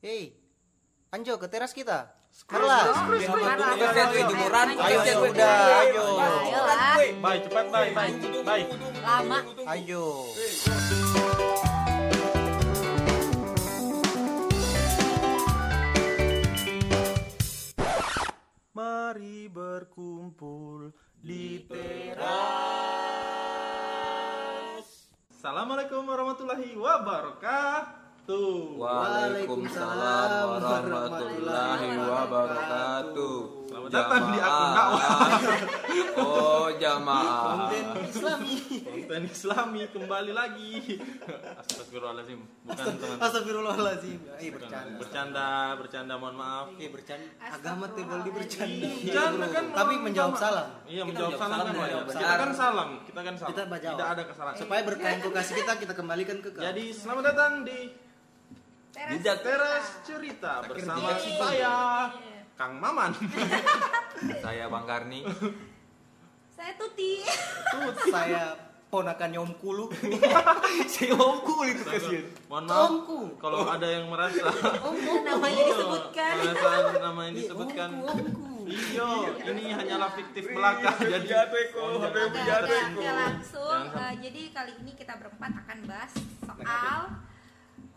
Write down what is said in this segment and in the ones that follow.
Hei, Anjo ke teras kita. Gue jemuran, Ayo, gue gue. udah, ayo. Baik, cepat baik, baik, baik. Lama. Ayo. Mari berkumpul di teras. Assalamualaikum warahmatullahi wabarakatuh. Waalaikumsalam warahmatullahi wabarakatuh. Selamat datang di akun dakwah. Oh jamaah. Islami. Konten Islami kembali lagi. Astagfirullahaladzim. Bukan teman. Astagfirullahaladzim. Eh, Bukan. bercanda. Bercanda, bercanda, mohon maaf. Eh, bercanda. Agama tuh boleh bercanda. Bercanda kan Tapi menjawab salam. Iya, Kita menjawab salam kan Kita kan salam, kita kan salam. Kita. Tidak ada kesalahan. Supaya berkah kasih kita, kita kembalikan ke. Jadi selamat datang di Teras. Jejak Teras Cerita bersama Jejak. saya Kang Maman. Saya Bang Karni. Saya Tuti. Tuh, saya ponakannya Om Kulu. saya Om Kulu itu kasihan. Mohon maaf Omku. kalau ada yang merasa Namanya disebutkan. merasa nama yang disebutkan. Iya, ini hanyalah fiktif belaka. Jadi agak, agak langsung. Eh, jadi kali ini kita berempat akan bahas soal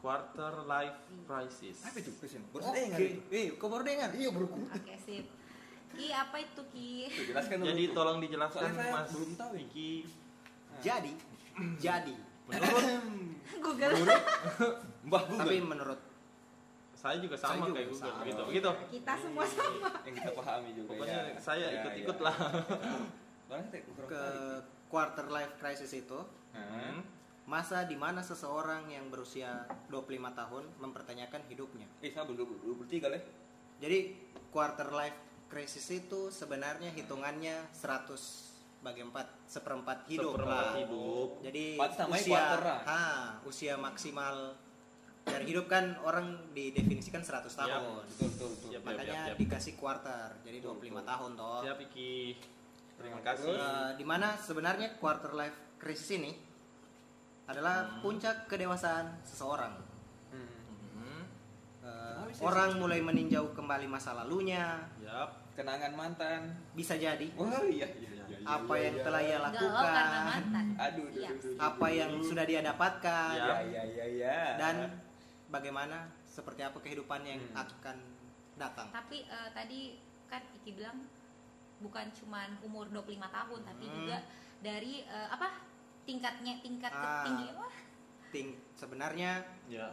quarter life crisis. Oke. Eh, kau baru dengar? Iya, baru Oke sip. Ki apa itu Ki? Jelaskan Jadi tolong dijelaskan Soalnya saya Mas belum tahu ini. Iki. Jadi, jadi. Menurut Google. Mbah Tapi menurut saya juga sama Saya juga kayak Google sama. begitu. Begitu. Kita semua sama. yang kita pahami juga. Pokoknya ya. saya Ya, ikut-ikut ya. lah. Saya kurang ke quarter life crisis itu Hmm. Masa di mana seseorang yang berusia 25 tahun mempertanyakan hidupnya. Eh, saya belum 23 kali. Jadi quarter life crisis itu sebenarnya hitungannya 100 bagi 4 seperempat hidup Seperempat lah. hidup. Jadi usia lah. ha, usia maksimal dari hidup kan orang didefinisikan 100 tahun. Betul, betul, betul. Siap. Makanya siap. dikasih quarter. Jadi 25 tahun toh. Siap Iki. Terima kasih. Eh, di mana sebenarnya quarter life crisis ini adalah Hmm. puncak kedewasaan seseorang. Hmm. Bisa orang mulai meninjau kembali masa lalunya, Yap. Kenangan mantan. bisa jadi Wah, iya, iya, iya. iya, apa iya, yang iya. telah ia lakukan, mantan. Aduh, Iya. aduh, aduh, apa yang sudah dia dapatkan, Ya. Ya, ya, ya, ya. dan bagaimana seperti apa kehidupan yang Hmm. akan datang. Tapi eh, tadi kan Iki bilang bukan cuman umur 25 tahun tapi Hmm. juga dari eh, apa? Tingkatnya tingkat Ah. tertinggi apa? Ting sebenarnya Ya.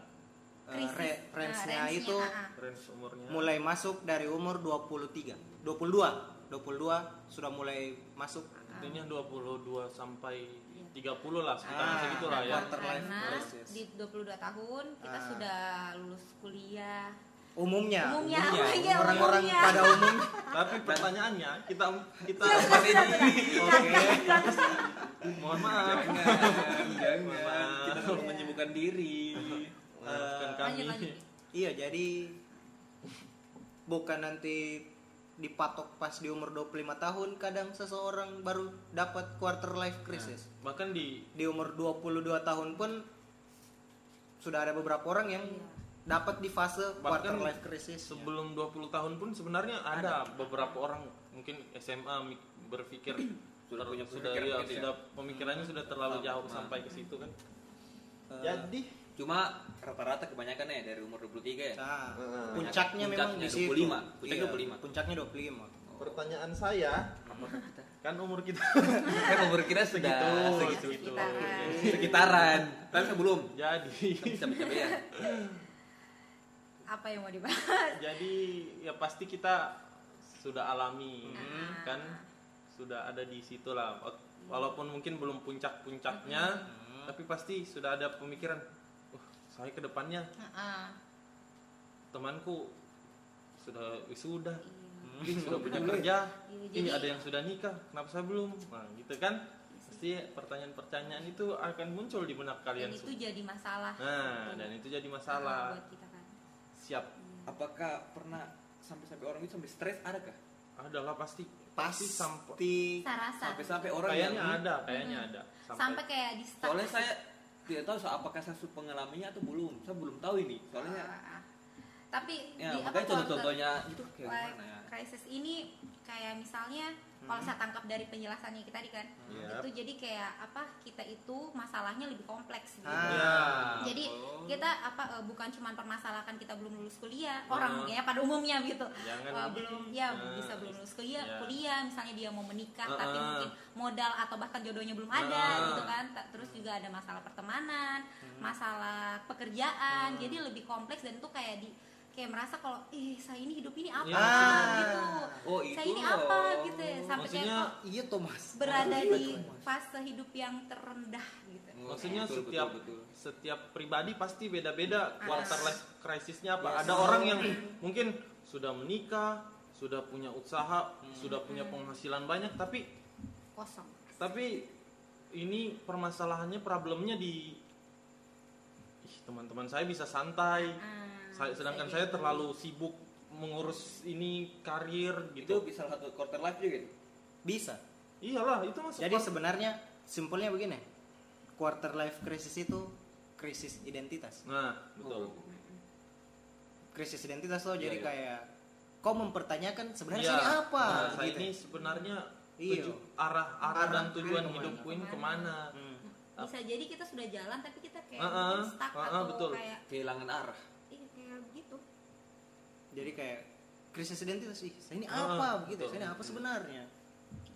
eh, Krisis. re- Nah, range-nya range-nya, itu ah, ah. Range umurnya. mulai masuk dari umur 23, 22, 22 sudah mulai masuk. Intinya 22 sampai Iya. 30 lah sekitar Ah, segitu lah ya. Karena di 22 tahun kita Ah. sudah lulus kuliah. Umumnya, Umumnya, iya, orang-orang umumnya. pada umumnya. Tapi pertanyaannya kita kita Oke. mohon maaf. Jangan, jangan. Maaf. Kita perlu menyibukkan diri. Maafkan kami. Lanjut lanjut. Iya, jadi bukan nanti dipatok pas di umur 25 tahun kadang seseorang baru dapat quarter life crisis. Bahkan di Di umur 22 tahun pun sudah ada beberapa orang yang Iya. Dapat di fase quarter Bahkan life crisis. sebelum 20 tahun pun sebenarnya ada beberapa orang mungkin SMA berpikir Sudah punya sudah iya, ya? sudah pemikirannya sudah terlalu jauh Nah. sampai ke situ kan. Eh, Jadi Cuma rata-rata kebanyakan ya dari umur 23 ya. nah, Heeh. puncaknya memang Puncaknya di situ. 25, puncaknya Iya, 25. Puncaknya 25. pertanyaan saya kan umur kita Kan umur kita sudah Segitu, segitu. segitu. Sekitaran. Sekitaran. Tapi sebelum jadi ya. Apa yang mau dibahas? jadi ya pasti kita sudah alami Ah. kan sudah ada di situ lah walaupun mungkin belum puncak-puncaknya Hmm. tapi pasti sudah ada pemikiran wah saya ke depannya Heeh. temanku sudah wisuda Iya. mungkin sudah punya kerja Iya, ini jadi- ada yang sudah nikah kenapa saya belum nah gitu kan pasti pertanyaan-pertanyaan itu akan muncul di benak Dan kalian itu semua jadi masalah. nah dan itu jadi masalah buat kita. Siap Apakah pernah sampai-sampai orang itu sampai stres ada kah? adalah pasti Pasti sampai Sampai-sampai orang kayaknya yang ada kayaknya ada sampai kayak di stuck. Soalnya saya tidak tahu so, apakah saya sudah pengalaminya atau belum. Saya belum tahu ini. Soalnya Ah, ah. tapi Ya, di apa makanya contoh-contohnya itu kayak gimana ya? crisis ini kayak misalnya kalau saya tangkap dari penjelasannya kita tadi kan Iya. itu jadi kayak apa kita itu masalahnya lebih kompleks gitu Ah. Ya. jadi Oh. kita apa eh, bukan cuma permasalahan kita belum lulus kuliah Oh. orang ya pada umumnya gitu Jangan. Eh, belum ya Ah. bisa belum lulus kuliah Ya. kuliah misalnya dia mau menikah Ah, tapi mungkin modal atau bahkan jodohnya belum ada Ah. gitu kan terus juga ada masalah pertemanan Hmm. masalah pekerjaan jadi lebih kompleks dan itu kayak di kayak merasa kalau ih saya ini hidup ini apa Ya, gitu Oh, saya itu ini loh. apa gitu ya sampai Maksudnya kayak Iya Thomas. berada Iya, di Thomas. fase hidup yang terendah gitu Oh, Maksudnya betul, setiap betul, betul. setiap pribadi pasti beda-beda quarter life crisisnya apa. Yes. Ada orang yang mungkin sudah menikah, sudah punya usaha, sudah punya penghasilan banyak tapi kosong tapi ini permasalahannya problemnya di ih, teman-teman saya bisa santai. Ah, Saya, sedangkan saya terlalu sibuk mengurus ini karir itu gitu. bisa salah satu quarter life juga gitu? Bisa. Iyalah, itu masuk Jadi sebenarnya simpelnya begini. Quarter life crisis itu krisis identitas. Nah, betul. Oh. Krisis identitas loh. Iya, Jadi iya. kayak kau mempertanyakan sebenarnya Iya. saya ini apa? Nah, saya gitu. ini sebenarnya Iya. tuju- arah arah Arah dan tujuan ke mana? hidupku ini Ke mana? ke mana? Hmm. bisa jadi kita sudah jalan tapi kita kayak mungkin ah, stuck ah, ah, atau betul. kayak kehilangan arah Jadi kayak krisis identitas sih. Saya ini apa begitu? betul. Saya ini apa sebenarnya?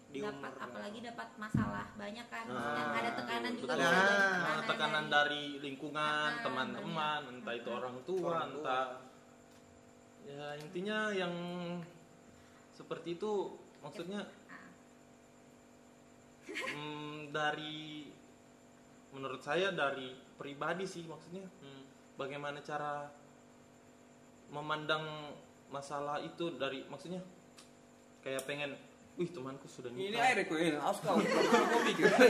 Di dapat umur apalagi dapat masalah banyak kan maksudnya Ah, ada tekanan betul, juga bisa dari Ah, Nah, tekanan dari lingkungan, Ah, teman-teman, entah itu orang tua, Orang tua. entah ya intinya yang seperti itu maksudnya Ah, mm, dari menurut saya dari pribadi sih maksudnya Hmm. bagaimana cara memandang masalah itu dari maksudnya kayak pengen wih temanku sudah ini nikah air kok ini haus kau kau pikir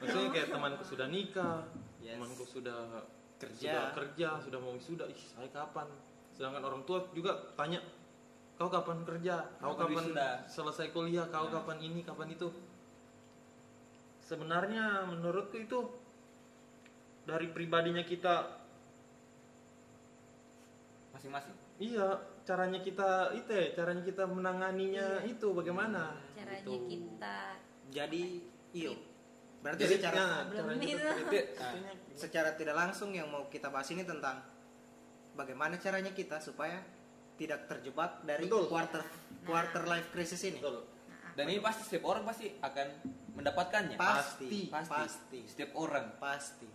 maksudnya kayak temanku sudah nikah Yes. temanku sudah Kerja. sudah kerja sudah mau wisuda ih saya kapan sedangkan orang tua juga tanya kau kapan kerja kau Kapan kapan wisuda?" selesai kuliah kau Nah. kapan ini kapan itu sebenarnya menurutku itu dari pribadinya kita masing-masing iya caranya kita itu ya caranya kita menanganinya itu bagaimana caranya Gitu. kita Jadi iyo. Berarti Jadi, secara ya, caranya itu. kita- itu Artinya secara tidak langsung yang mau kita bahas ini tentang bagaimana caranya kita supaya tidak terjebak dari Betul. quarter quarter life crisis ini. betul. dan ini pasti setiap orang pasti akan mendapatkannya Pasti, pasti pasti, setiap orang pasti.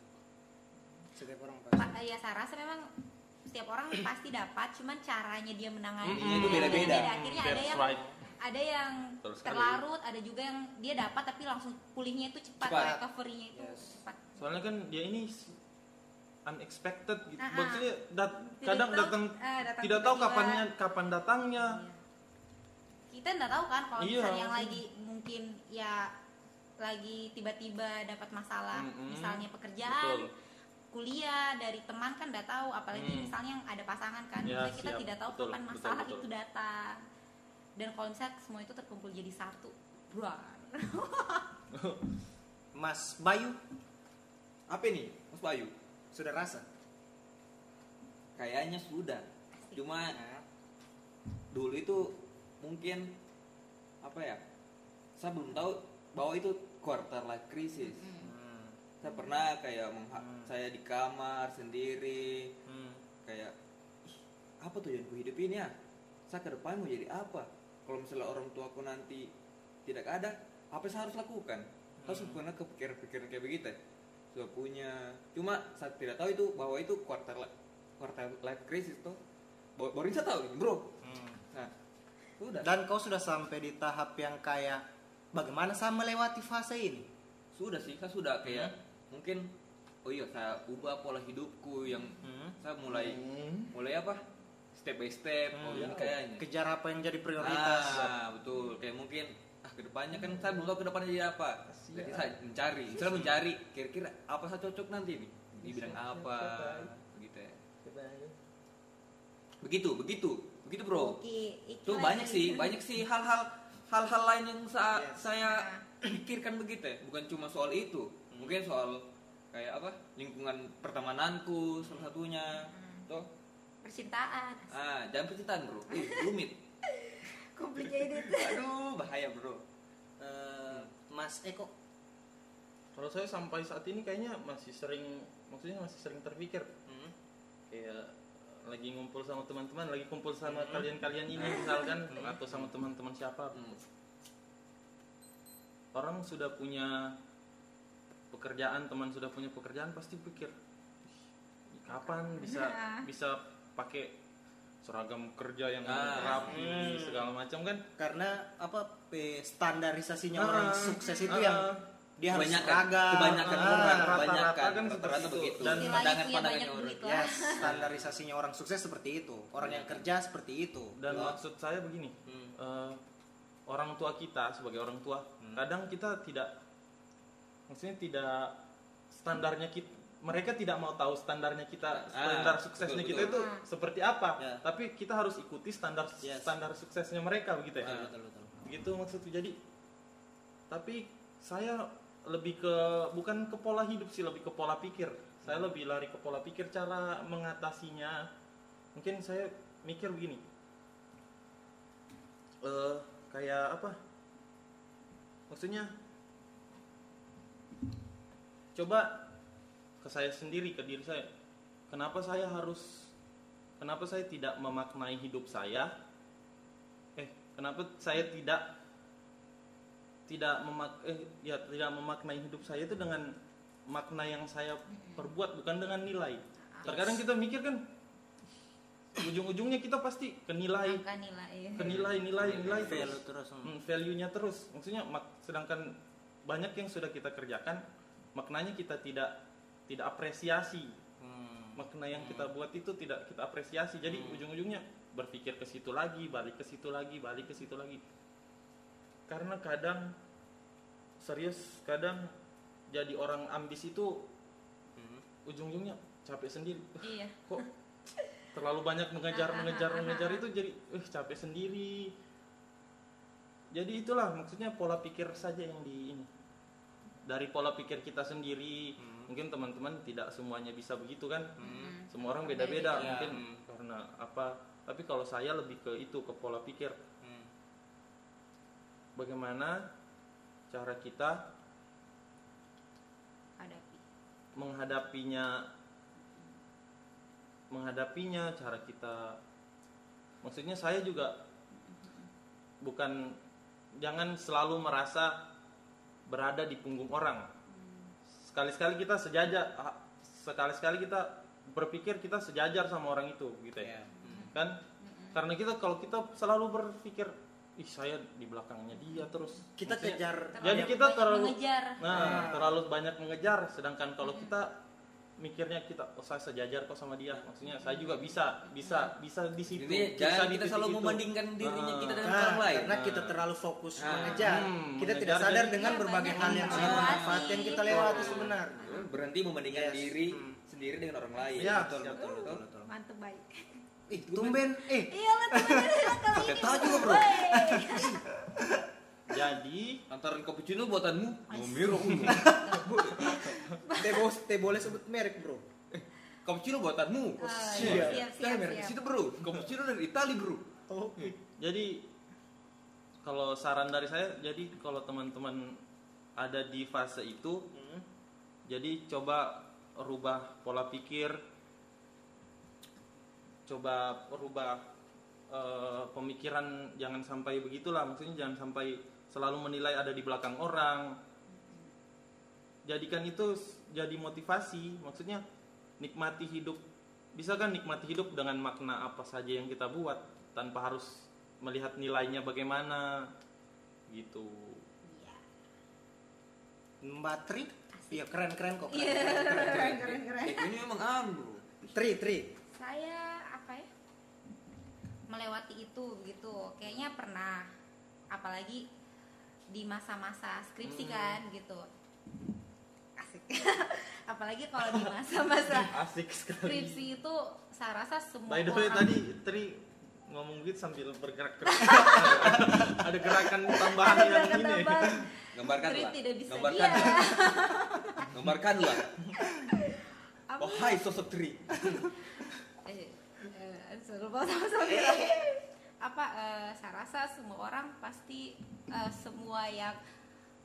Setiap orang pasti. Pak, ya saya rasa memang setiap orang pasti dapat cuman caranya dia menangani Mm-mm, itu beda-beda. akhirnya ada yang right. ada yang sekali. terlarut ada juga yang dia dapat tapi langsung pulihnya itu cepat, Cepat. recovery-nya itu Yes. cepat soalnya kan dia ini unexpected gitu Ah, ah. maksudnya dat- Tidak kadang tahu- datang ah, datang tidak tahu kapannya kapan datangnya Iya. kita nggak tahu kan kalau Iya, misalnya yang lagi mungkin ya lagi tiba-tiba dapat masalah Mm-mm. misalnya pekerjaan betul kuliah dari teman kan nggak tahu apalagi Hmm. misalnya yang ada pasangan kan Ya, kita siap. tidak tahu Betul, kapan betul, masalah betul. itu datang dan kalau misalnya semua itu terkumpul jadi satu bro Mas Bayu apa ini Mas Bayu sudah rasa? kayaknya sudah cuma dulu itu mungkin apa ya saya belum tahu bahwa itu quarter life crisis hmm, saya pernah kayak Hmm. saya di kamar sendiri hmm. kayak "Ih, apa tujuanku hidup ini ya saya ke depan mau jadi apa kalau misalnya orang tuaku nanti tidak ada apa yang saya harus lakukan harus Hmm. pernah kepikiran-pikiran kayak begitu sudah punya cuma saya tidak tahu itu bahwa itu quarter li- quarter life crisis tuh baru baru saya tahu bro hmm. nah sudah Dan kau sudah sampai di tahap yang kayak bagaimana saya melewati fase ini? sudah sih saya sudah kayak mungkin oh iya saya ubah pola hidupku yang Hmm. saya mulai Hmm. mulai apa? Step by step. Oh Hmm. ini kayaknya. Kejar apa yang jadi prioritas. ah betul. Kayak mungkin ah ke depannya kan saya belum tahu ke depannya jadi apa. Jadi saya mencari saya mencari kira-kira apa saya cocok nanti nih di bidang apa begitu ya. Begitu begitu begitu bro. Tuh banyak sih banyak sih hal-hal hal-hal lain yang sa- Yes. saya pikirkan begitu ya. Bukan cuma soal itu mungkin soal kayak apa? Lingkungan pertemananku salah satunya. Toh? Percintaan. Ah jangan percintaan bro. Eh, rumit. Complicated. Aduh bahaya bro. Eh, Mas Eko. Kalau saya sampai saat ini kayaknya masih sering, maksudnya masih sering terpikir. Hmm. kayak lagi ngumpul sama teman-teman, lagi kumpul sama kalian-kalian ini misalkan atau sama teman-teman siapa. Hmm. Orang sudah punya pekerjaan, teman sudah punya pekerjaan pasti pikir "Ih, kapan bisa Nah. bisa pakai seragam kerja yang Ah. rapi segala macam kan? karena apa standarisasinya Ah, orang sukses itu ah, yang dia harus kebanyakan seragam kebanyakan Ah, orang rata-rata kebanyakan kan rata-rata seperti itu. begitu Dan- Istilahnya pandangan punya pandangannya banyak orang ya lah standarisasinya orang sukses seperti itu orang yang kerja seperti itu Dan Oh. maksud saya begini, Hmm. eh, orang tua kita sebagai orang tua, kadang kita tidak, maksudnya tidak standarnya kita, mereka tidak mau tahu standarnya kita, Ah, standar suksesnya betul, kita betul. itu seperti apa. Ya. Tapi kita harus ikuti standar Yes. standar suksesnya mereka begitu ya. Betul, betul, betul. Begitu maksudku. Jadi, tapi saya lebih ke bukan ke pola hidup sih, lebih ke pola pikir. Saya lebih lari ke pola pikir cara mengatasinya. Mungkin saya mikir begini. eh kayak apa? Maksudnya coba ke saya sendiri, ke diri saya. Kenapa saya harus kenapa saya tidak memaknai hidup saya? Eh, kenapa saya tidak tidak memak eh ya tidak memaknai hidup saya itu dengan makna yang saya perbuat bukan dengan nilai. Terkadang kita mikir kan ujung-ujungnya kita pasti ke nilai, angka nilai ke nilai, nilai, nilai value terus. terus hmm. Hmm, value-nya terus. Maksudnya mak- sedangkan banyak yang sudah kita kerjakan maknanya kita tidak tidak apresiasi. Hmm. Makna yang kita buat itu tidak kita apresiasi. Jadi ujung-ujungnya berpikir ke situ lagi, balik ke situ lagi, balik ke situ lagi. Karena kadang serius kadang jadi orang ambis itu Hmm. ujung-ujungnya capek sendiri. iya Kok terlalu banyak mengejar mengejar mengejar itu jadi eh capek sendiri. Jadi itulah maksudnya pola pikir saja yang di ini. Dari pola pikir kita sendiri, mungkin teman-teman tidak semuanya bisa begitu kan. Hmm. Semua orang beda-beda Beda-beda. mungkin Hmm. karena apa. Tapi kalau saya lebih ke itu ke pola pikir. Hmm. Bagaimana cara kita hadapi menghadapinya menghadapinya cara kita maksudnya saya juga bukan jangan selalu merasa berada di punggung orang. Sekali-sekali kita sejajar ah, sekali-sekali kita berpikir kita sejajar sama orang itu gitu ya. Hmm. kan? Karena kita kalau kita selalu berpikir ih saya di belakangnya dia terus. Kita Maksudnya- kejar Jadi kita terlalu mengejar. Nah, terlalu banyak mengejar sedangkan kalau kita mikirnya kita oh saya sejajar kok sama dia. Maksudnya saya juga bisa bisa bisa di situ. Jadi bisa kita titik selalu itu. membandingkan dirinya kita dengan Nah, orang lain. karena kita terlalu fokus Ah. mengejar Hmm, kita mengejar tidak sadar dengan Iya, berbagai hal yang sangat bermanfaat yang kita lewati sebenarnya Berhenti membandingkan Yes. diri Hmm. sendiri dengan orang lain. Ya, betul siap. betul betul, betul. mantep baik Ih, tumben eh iya lah ini tahu juga, bro. Jadi Antaran cappuccino buatanmu, Nomiro teh bos teh boleh sebut merek bro Cappuccino buatanmu. Oh, siap. siap siap merek situ bro. Cappuccino dari Itali bro. oke jadi kalau saran dari saya jadi kalau teman-teman ada di fase itu Hmm. jadi coba rubah pola pikir coba rubah eh, pemikiran jangan sampai begitulah maksudnya jangan sampai selalu menilai ada di belakang orang. Jadikan itu jadi motivasi. Maksudnya nikmati hidup. Bisa kan nikmati hidup dengan makna apa saja yang kita buat tanpa harus melihat nilainya bagaimana? Gitu. Iya. Mbak Tri? Iya keren keren kok keren, Iya, keren, keren, keren keren keren Eh, ini memang bro. Tri Tri. Saya apa ya melewati itu begitu kayaknya pernah. Apalagi di masa-masa skripsi Hmm. kan gitu asik apalagi kalau di masa-masa asik sekali skripsi itu saya rasa semua By the way orang- tadi Tri ngomong gitu sambil bergerak-gerak. Ada gerakan tambahan Ada yang gerakan ini. tambahan. Gambarkan Tri lah. tidak bisa Gambarkan. iya Gambarkanlah. Apa? Wahai sosok Tri. eh, eh, seru banget sama sama apa eh, saya rasa semua orang pasti eh, semua yang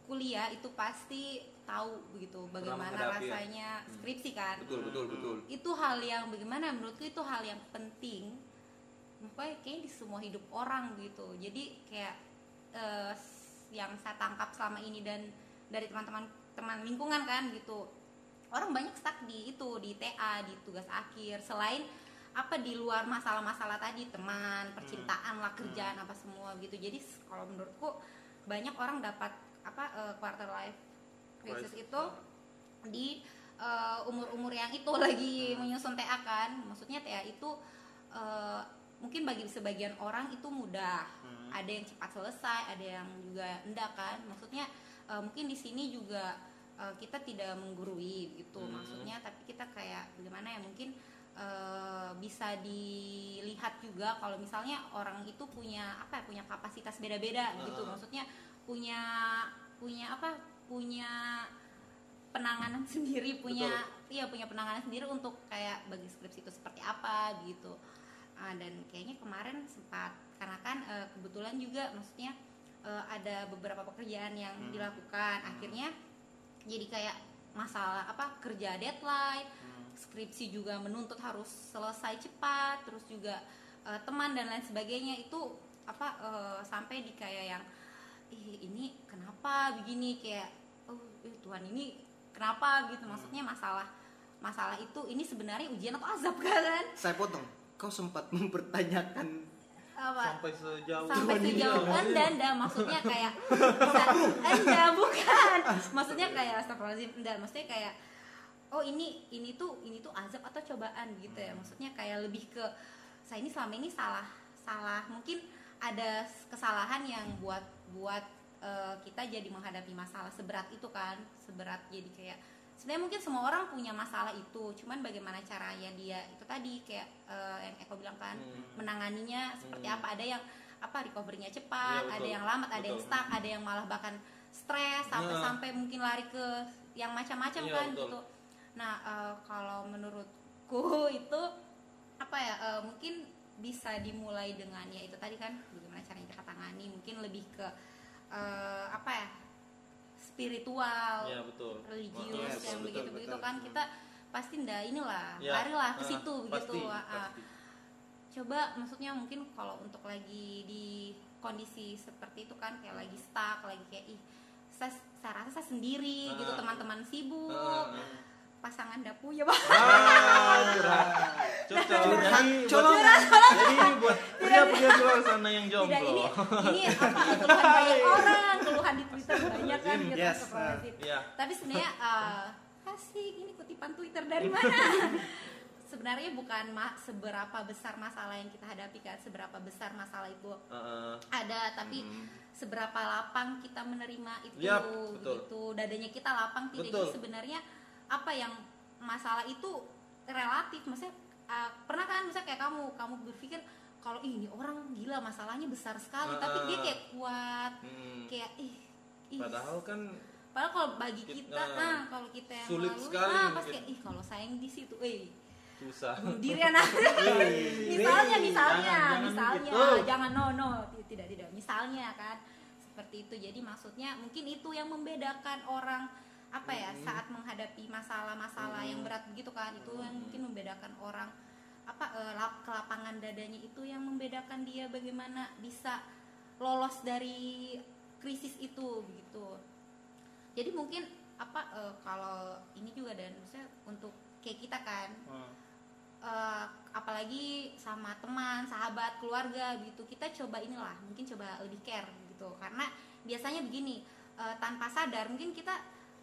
kuliah itu pasti tahu begitu bagaimana ya. rasanya skripsi kan? Betul, betul, betul. itu hal yang bagaimana? Menurutku itu hal yang penting. Pokoknya kayaknya di semua hidup orang gitu. Jadi kayak eh, yang saya tangkap selama ini dan dari teman-teman teman lingkungan kan gitu. Orang banyak stuck di itu di TA di tugas akhir. Selain apa di luar masalah-masalah tadi teman percintaan lah kerjaan apa semua gitu. Jadi kalau menurutku banyak orang dapat apa eh, quarter life crisis itu di eh, umur-umur yang itu lagi menyusun TA kan. Maksudnya TA itu eh, mungkin bagi sebagian orang itu mudah. Hmm. ada yang cepat selesai ada yang juga enggak kan. Maksudnya eh, mungkin di sini juga eh, kita tidak menggurui gitu. Hmm. maksudnya tapi kita kayak bagaimana ya mungkin eh, bisa dilihat juga kalau misalnya orang itu punya apa ya punya kapasitas beda-beda gitu Ah. maksudnya punya punya apa punya penanganan sendiri punya iya punya penanganan sendiri untuk kayak bagi skripsi itu seperti apa gitu Ah, dan kayaknya kemarin sempat karena kan eh, kebetulan juga maksudnya eh, ada beberapa pekerjaan yang Hmm. dilakukan akhirnya jadi kayak masalah apa kerja deadline Hmm. Skripsi juga menuntut harus selesai cepat terus juga eh, teman dan lain sebagainya. Itu apa eh, sampai di kayak yang ih ini kenapa begini? Kayak oh eh, Tuhan ini kenapa? Gitu. Maksudnya masalah masalah itu ini sebenarnya ujian atau azab kan? Saya potong. Kau sempat mempertanyakan apa? Sampai sejauh sampai sejauh anda anda. Maksudnya kayak anda bukan. Maksudnya kayak astagfirullahaladzim enggak maksudnya kayak oh ini ini tuh ini tuh azab atau cobaan gitu ya maksudnya kayak lebih ke saya ini selama ini salah salah mungkin ada kesalahan yang buat buat eh, kita jadi menghadapi masalah seberat itu kan seberat jadi kayak sebenarnya mungkin semua orang punya masalah itu cuman bagaimana caranya dia itu tadi kayak eh, yang Eko bilang kan Hmm. menanganinya seperti Hmm. apa ada yang apa recovery-nya cepat Iya, betul. ada yang lambat ada yang stuck ada yang malah bahkan stres sampai Nah. sampai mungkin lari ke yang macam-macam Iya, kan betul. gitu nah eh, kalau menurutku itu apa ya eh, mungkin bisa dimulai dengan ya itu tadi kan bagaimana caranya kita tangani mungkin lebih ke eh, apa ya spiritual ya betul religius Yes, yang betul, begitu begitu betul. kan kita pasti ndak inilah Ya, larilah ke ah, situ begitu pasti, ah, ah. pasti. coba maksudnya mungkin kalau untuk lagi di kondisi seperti itu kan kayak lagi stuck lagi kayak ih saya, saya rasa saya sendiri Ah. gitu teman-teman sibuk Ah, ah. Pasangan dak punya bah Ah, curhat. Cocok. Curhat, Jadi colong. buat- Jadi ini buat pria-pria di luar sana yang tidak ini jomblo. ini apa keluhan banyak orang keluhan di twitter banyak kan gitu Yes, astagfirullahaladzim. Iya. tapi sebenarnya eh, asik ini kutipan twitter dari mana sebenarnya bukan ma- seberapa besar masalah yang kita hadapi kan seberapa besar masalah itu Heeh. ada tapi Hmm. seberapa lapang kita menerima itu Yap, betul. gitu dadanya kita lapang tidak Betul. Sebenarnya apa yang masalah itu relatif maksudnya uh, pernah kan misalnya kayak kamu kamu berpikir kalau "Ih, ini orang gila masalahnya besar sekali tapi Ah. dia kayak kuat Hmm. kayak ih, ih Padahal kan padahal kalau bagi Kita- kita nah kalau kita yang sulit lalu sekali ah, mungkin. pasti kayak ih kalau sayang di situ eh susah. diri anak misalnya misalnya Jangan, jangan misalnya gitu. jangan no no tidak tidak misalnya kan seperti itu jadi maksudnya mungkin itu yang membedakan orang apa ya Hmm. saat menghadapi masalah-masalah yang berat begitu kan itu yang Hmm. mungkin membedakan orang apa eh, lap- kelapangan dadanya itu yang membedakan dia bagaimana bisa lolos dari krisis itu begitu jadi mungkin apa eh, kalau ini juga dan maksudnya untuk kayak kita kan Hmm. eh, apalagi sama teman, sahabat, keluarga gitu kita coba inilah mungkin coba lebih care gitu karena biasanya begini eh, tanpa sadar mungkin kita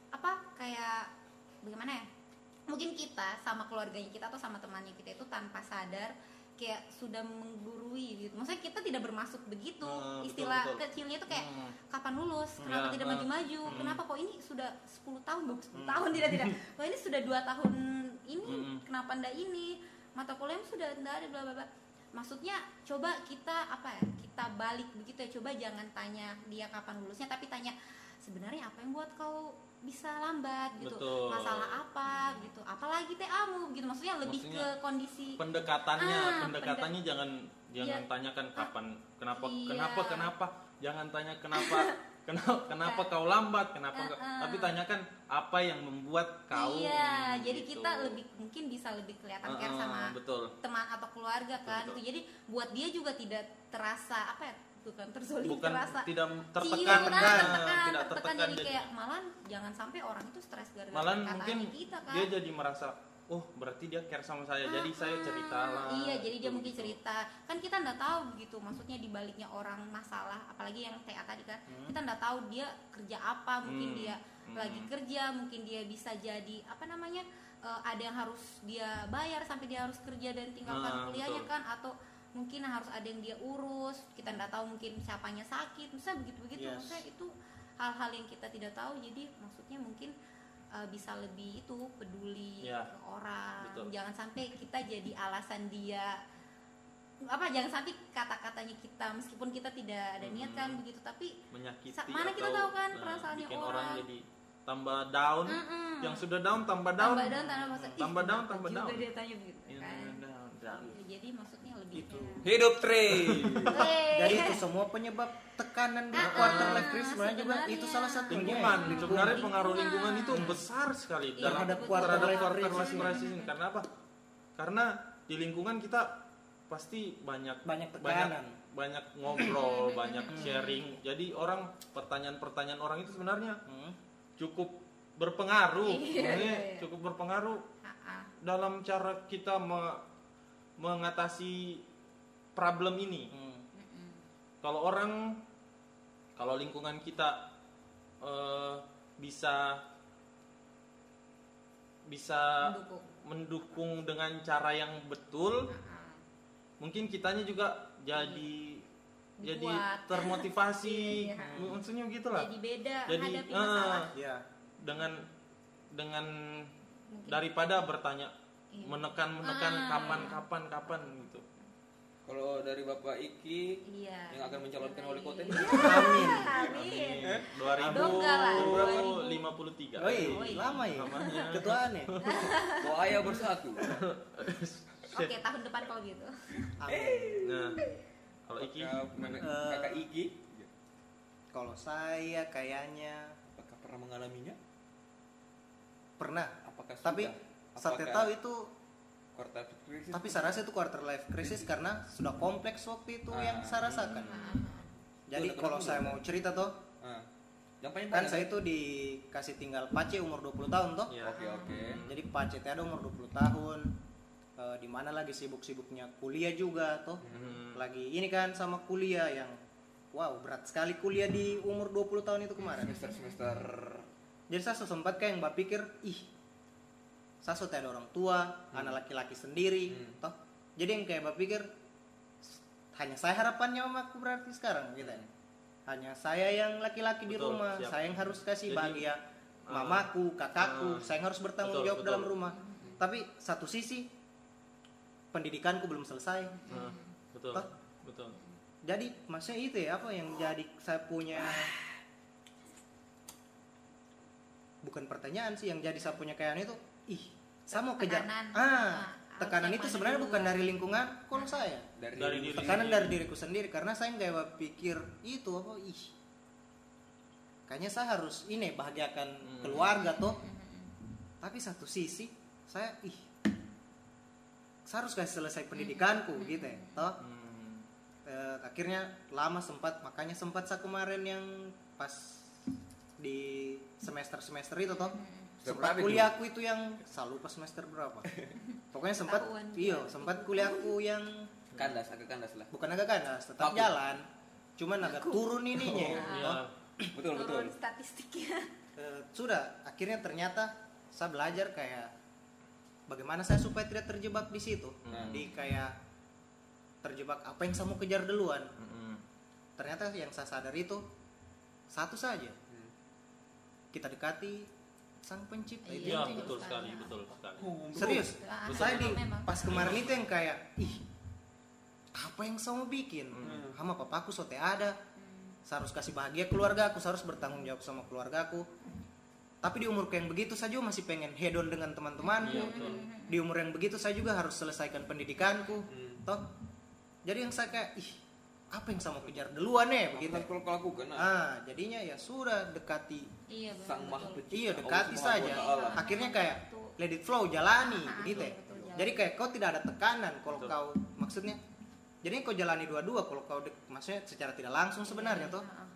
apa kayak bagaimana ya mungkin kita sama keluarganya kita atau sama temannya kita itu tanpa sadar kayak sudah menggurui gitu maksudnya kita tidak bermaksud begitu betul, istilah betul. kecilnya itu kayak Hmm. kapan lulus kenapa Ya, tidak ah. maju-maju Hmm. kenapa kok ini sudah 10 tahun belum 10 Hmm. tahun tidak tidak kok ini sudah dua tahun ini Hmm. kenapa ndak ini mata kuliah sudah ndak ada bla bla bla maksudnya coba kita apa ya kita balik begitu ya coba jangan tanya dia kapan lulusnya tapi tanya sebenarnya apa yang buat kau bisa lambat gitu Betul. masalah apa gitu apalagi TA-mu gitu maksudnya lebih Maksudnya ke kondisi pendekatannya Ah, pendekatannya jangan jangan Iya. tanyakan kapan kenapa Iya. kenapa kenapa jangan tanya kenapa kenapa kenapa kau lambat kenapa kau- Uh-uh. tapi tanyakan apa yang membuat kau iya gitu. jadi kita lebih mungkin bisa lebih kelihatan care Uh-uh, sama betul teman atau keluarga kan Betul. gitu jadi buat dia juga tidak terasa apa ya bukan terzolim bukan terasa. tidak Iya, tertekan. nah, nah, tertekan, tidak tertekan, tertekan jadi jadi- kayak malah jangan sampai orang itu stres gara-gara malah mungkin kita kan. dia jadi merasa oh berarti dia care sama saya jadi saya Ah, cerita lah. iya jadi dia Gitu, mungkin gitu. cerita. Kan kita nggak tahu gitu maksudnya di baliknya orang masalah apalagi yang TA tadi kan. Kita nggak tahu dia kerja apa mungkin Hmm, dia hmm. lagi kerja mungkin dia bisa jadi apa namanya eh, ada yang harus dia bayar sampai dia harus kerja dan tinggalkan Ah, kuliahnya betul. kan atau mungkin harus ada yang dia urus kita nggak tahu mungkin siapanya sakit misalnya begitu begitu Yes. maksudnya itu hal-hal yang kita tidak tahu jadi maksudnya mungkin eh, bisa lebih itu peduli ke orang betul. jangan sampai kita jadi alasan dia apa jangan sampai kata-katanya kita meskipun kita tidak ada niat kan Hmm. begitu tapi menyakiti Sa- mana kita tahu kan nah, perasaannya bikin orang. orang jadi tambah down Mm-mm. yang sudah down tambah down tambah down tambah masa ih, tambah down kenapa tambah juga down dia tanya begitu Iya, kan down, down. Iya, jadi maksudnya lebih Itu. Hidup Tri. Jadi itu semua penyebab tekanan di Ah, quarter ah, life crisis sebenarnya juga sebenarnya. itu salah satunya. lingkungan sebenarnya Lingkungan. pengaruh lingkungan itu besar sekali Iya, dalam terhadap quarter life crisis. ini karena apa karena di lingkungan kita pasti banyak Banyak tekanan. banyak ngobrol banyak sharing jadi orang pertanyaan-pertanyaan orang itu sebenarnya Hmm. cukup berpengaruh Iya, Sebenarnya iya, iya. cukup berpengaruh dalam cara kita me- mengatasi problem ini Hmm. Kalau orang kalau lingkungan kita eh, bisa bisa mendukung mendukung dengan cara yang betul ah. mungkin kitanya juga jadi jadi Kuat. termotivasi Iya. maksudnya gitulah jadi beda Jadi, masalah Ya. dengan dengan Mungkin. daripada bertanya Iya. menekan menekan Ah. kapan kapan kapan gitu Kalau dari Bapak Iki iya yang akan mencalonkan wali kota ini. Amin. amin dua ribu lima puluh tiga Oi, Oi. lama ya. Lamanya. Ketuaannya. Kok ayah bersatu? oke tahun depan kalau gitu Amin. nah kalau Iki Eh. kakak Iki Kalau saya kayaknya apakah pernah mengalaminya? pernah, Apakah tapi sudah? Saya Apakah tahu itu quarter crisis? tapi saya rasa itu quarter life crisis karena sudah kompleks waktu itu yang saya rasakan. Jadi Tuh, kalau saya tuh? mau cerita tuh, Ah. Yang kan saya itu dikasih tinggal pace umur 20 tahun toh. ya Oke oke. Jadi pace teh ada umur 20 tahun. Eh, di mana lagi sibuk-sibuknya kuliah juga toh. Hmm. Lagi ini kan sama kuliah yang wow, berat sekali kuliah di umur 20 tahun itu kemarin. Semester semester. Jadi saya sempat kayak yang mbak pikir, ih, sudah ada orang tua, anak laki-laki sendiri, Hmm. toh. Jadi yang kayak mbak pikir, hanya saya harapannya sama aku berarti sekarang gitu ya. Hanya saya yang laki-laki di rumah, siap. saya yang harus kasih Jadi, bahagia ah, mamaku, kakakku, ah, saya yang harus bertanggung betul, jawab betul. dalam rumah. Tapi satu sisi pendidikanku belum selesai. Nah, betul Toh? betul Jadi maksudnya itu ya apa yang jadi saya punya bukan pertanyaan sih yang jadi saya punya kayak itu ih saya mau kejar. Tekanan. ah Ah, tekanan itu sebenarnya bukan dari lingkungan kalau saya. Dari, Dari diri tekanan sendiri. dari diriku sendiri karena saya nggak pikir itu apa ih. Kayaknya saya harus ini bahagiakan Hmm. keluarga tuh tapi satu sisi saya ih saya harus kasih selesai pendidikanku gitu ya toh. Hmm. Eh, akhirnya lama sempat makanya sempat saya kemarin yang pas di semester semester itu toh sempat kuliahku itu yang saya lupa semester berapa pokoknya sempat iya sempat kuliahku yang kandas agak kandas lah. bukan agak ganas tetap jalan cuman agak turun ininya Iya. toh. Betul betul. turun statistiknya Eh, sudah akhirnya ternyata saya belajar kayak bagaimana saya supaya tidak terjebak di situ Hmm. di kayak terjebak apa yang saya mau kejar duluan Mm-mm. ternyata yang saya sadar itu satu saja Hmm. kita dekati sang pencipta itu Iya, Iya betul sekali betul sekali. Serius? Ah, saya di pas kemarin itu yang kayak ih apa yang saya mau bikin? Hmm. sama papaku sote ada. Saya harus kasih bahagia keluarga aku saya harus bertanggung jawab sama keluarga aku. Tapi di umurku yang begitu saya juga masih pengen hedon dengan teman-temanku Iya, betul. di umur yang begitu saya juga harus selesaikan pendidikanku. Hmm. toh jadi yang saya kayak ih apa yang saya mau kejar? Duluan ya begitu. Kalau kalau aku kan ah. Jadinya ya sudah dekati. Iya sang maha iya Allah dekati Subhanahu saja. Ta'ala. akhirnya kayak Betul. let it flow jalani Ah, begitu ya. jadi kayak kau tidak ada tekanan kalau Betul. kau maksudnya jadi kau jalani dua-dua kalau kau dek- maksudnya secara tidak langsung sebenarnya tuh. Ah, ah.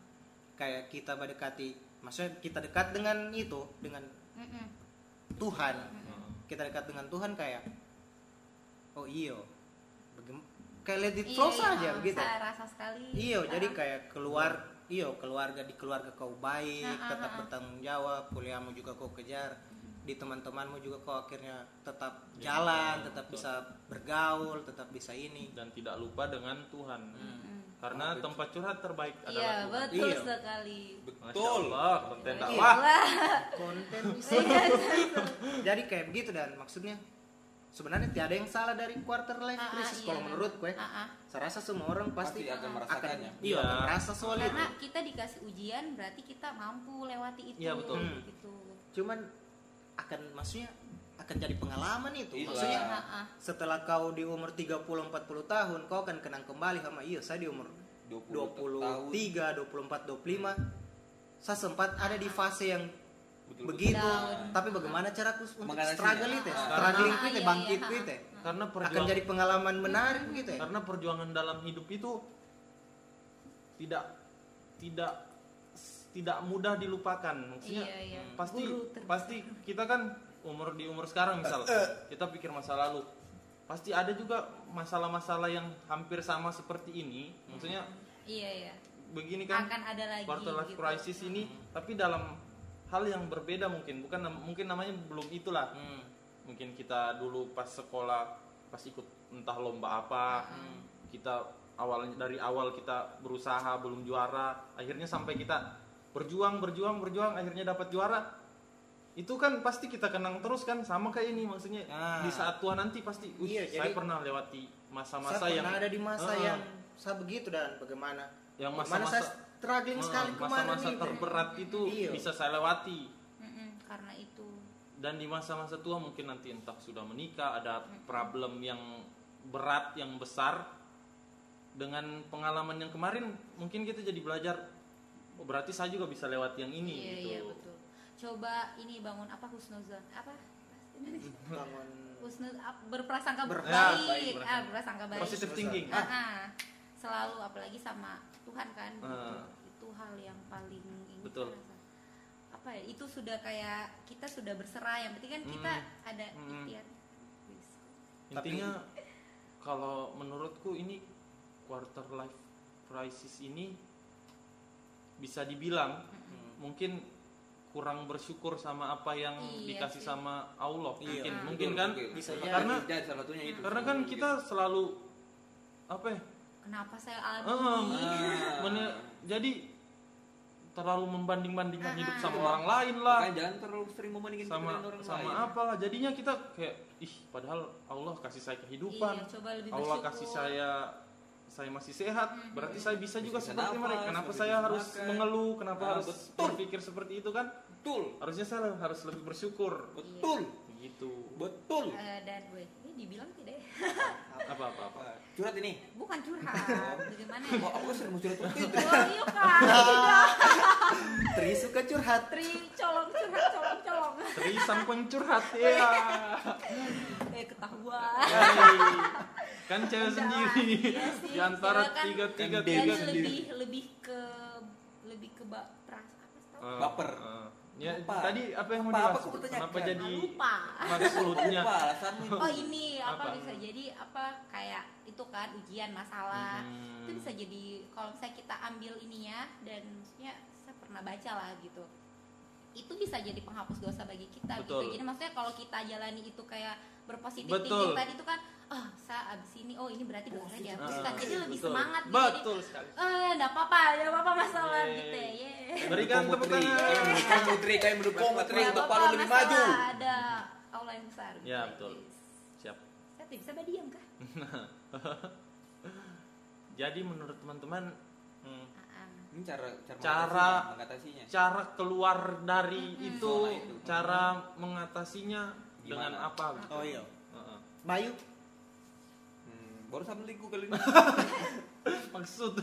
kayak kita berdekati maksudnya kita dekat dengan itu dengan Mm-mm. Tuhan. Kita dekat dengan Tuhan kayak oh iyo Bagim- kayak let it Iya, flow iya, saja ah, begitu saya rasa sekali iyo Ah, jadi kayak keluar iyo keluarga di keluarga kau baik Ah, ah, tetap bertanggung jawab kuliahmu juga kau kejar di teman-temanmu juga kau akhirnya tetap jalan tetap betul. bisa bergaul tetap bisa ini dan tidak lupa dengan Tuhan Mm-mm. karena tempat curhat terbaik iya adalah Tuhan betul Iya. sekali Betul. Allah konten Iya. dakwah Wah. konten Iya, jadi kayak begitu dan maksudnya sebenarnya tiada yang salah dari quarter life Ah, ah, crisis iya. kalau menurutku ya Ah, ah. saya rasa semua orang pasti, Pasti akan merasakannya. iya Iya. akan merasa soal itu karena kita dikasih ujian berarti kita mampu lewati itu Iya, betul. Hmm. gitu cuman akan maksudnya akan jadi pengalaman itu Iya. maksudnya Ah, ah. setelah kau di umur 30 40 tahun kau akan kenang kembali sama iya saya di umur 20 23 24 25 saya sempat ada di fase yang Betul, begitu. Down. tapi bagaimana caraku untuk Mengatasinya. struggle itu ya? Struggling itu ya bangkit iya, itu ya? Karena akan jadi pengalaman menarik begitu ya? Karena perjuangan dalam hidup itu tidak tidak tidak mudah dilupakan. Maksudnya Iya, iya. pasti pasti kita kan umur di umur sekarang misal kita pikir masa lalu. Pasti ada juga masalah-masalah yang hampir sama seperti ini. Maksudnya iya iya. begini kan akan ada lagi quarter life gitu. crisis ini tapi dalam hal yang berbeda mungkin bukan mungkin namanya belum itulah Hmm. mungkin kita dulu pas sekolah pas ikut entah lomba apa kita awal dari awal kita berusaha belum juara akhirnya sampai kita berjuang berjuang berjuang akhirnya dapat juara itu kan pasti kita kenang terus kan sama kayak ini maksudnya Ah. di saat tua nanti pasti "Wih, Iya, saya pernah lewati masa-masa saya yang pernah ada di masa Ah. yang saya begitu dan bagaimana yang masa-masa saya struggling Ah, sekali kemarin masa-masa terberat itu Iya. bisa saya lewati. Mm-mm, karena itu. Dan di masa-masa tua mungkin nanti entah sudah menikah ada problem yang berat yang besar. Dengan pengalaman yang kemarin mungkin kita jadi belajar oh, berarti saya juga bisa lewat yang ini iya gitu. iya betul. Coba ini bangun apa husnuzon? Apa? Bangun husnuz berprasangka Ber- baik, Ya, baik, ah berprasangka. baik. Positive thinking. Ah, ah. Selalu apalagi sama Tuhan kan gitu. Ah. itu hal yang paling ini Betul. rasa. apa ya itu sudah kayak kita sudah berserah yang penting kan kita ada Hmm. ikhtiar intinya kalau menurutku ini quarter life crisis ini bisa dibilang mungkin kurang bersyukur sama apa yang Iya dikasih sih. sama Allah Iya. mungkin Ah. mungkin Betul, kan mungkin. Bisa jadi salah satunya itu karena kan kita selalu apa ya kenapa saya alami? Ini Ah. mene- jadi terlalu membanding-bandingkan Ah, hidup sama orang lain lah. Jangan terlalu sering membandingkan kita sama orang sama lain. apalah jadinya kita kayak ih padahal Allah kasih saya kehidupan. Iya coba lebih Allah bersyukur. kasih saya saya masih sehat. Hmm. berarti saya bisa juga Bisa seperti nafas, mereka. Kenapa saya harus makan. mengeluh? Kenapa harus betul. berpikir seperti itu kan? Betul, harusnya saya harus lebih bersyukur. Betul, gitu betul. Eh, dan gue. ini dibilang tidak ya? apa apa apa Curhat ini. bukan curhat bagaimana ya? Oh, aku sering mau curhat seperti itu. Oh iya kan. Tri suka curhat Tri colong curhat colong colong. Tri sang pencurhat ya Eh ketahuan. Kan cewek Udah, sendiri iya sih, di antara cewek kan- tiga tiga kan tiga lebih lebih ke lebih ke ba, peras apa sih tau? Eh, Baper. eh. Ya Lupa. tadi apa yang mau Apa- apa dibahas aku kenapa jadi lupa. maksudnya alasanmu itu? Oh ini apa, Apa? bisa jadi apa kayak itu kan ujian masalah Hmm. itu bisa jadi kalau misalnya kita ambil ininya dan maksudnya saya pernah baca lah gitu itu bisa jadi penghapus dosa bagi kita Betul. gitu jadi maksudnya kalau kita jalani itu kayak berpositif Betul. thinking tadi itu kan oh saya abis ini oh ini berarti dosa dihapuskan Ah, jadi lebih betul. semangat gitu. betul sekali jadi eh enggak apa-apa enggak apa-apa masalah Yeay. gitu ya yeah. Berikan Mendukung tepuk tangan. Mendukung Putri, kalian mendukung Putri untuk Palu lebih maju. ada Allah yang besar. Ya, betul. siap. Saya tidak bisa berdiam kah? Jadi menurut teman-teman hmm, ini cara cara, Cara- mengatasinya cara keluar dari itu, cara mengatasinya dengan apa? Gitu. oh iya. Heeh. Bayu hmm, baru sampai liku kali ini. Maksud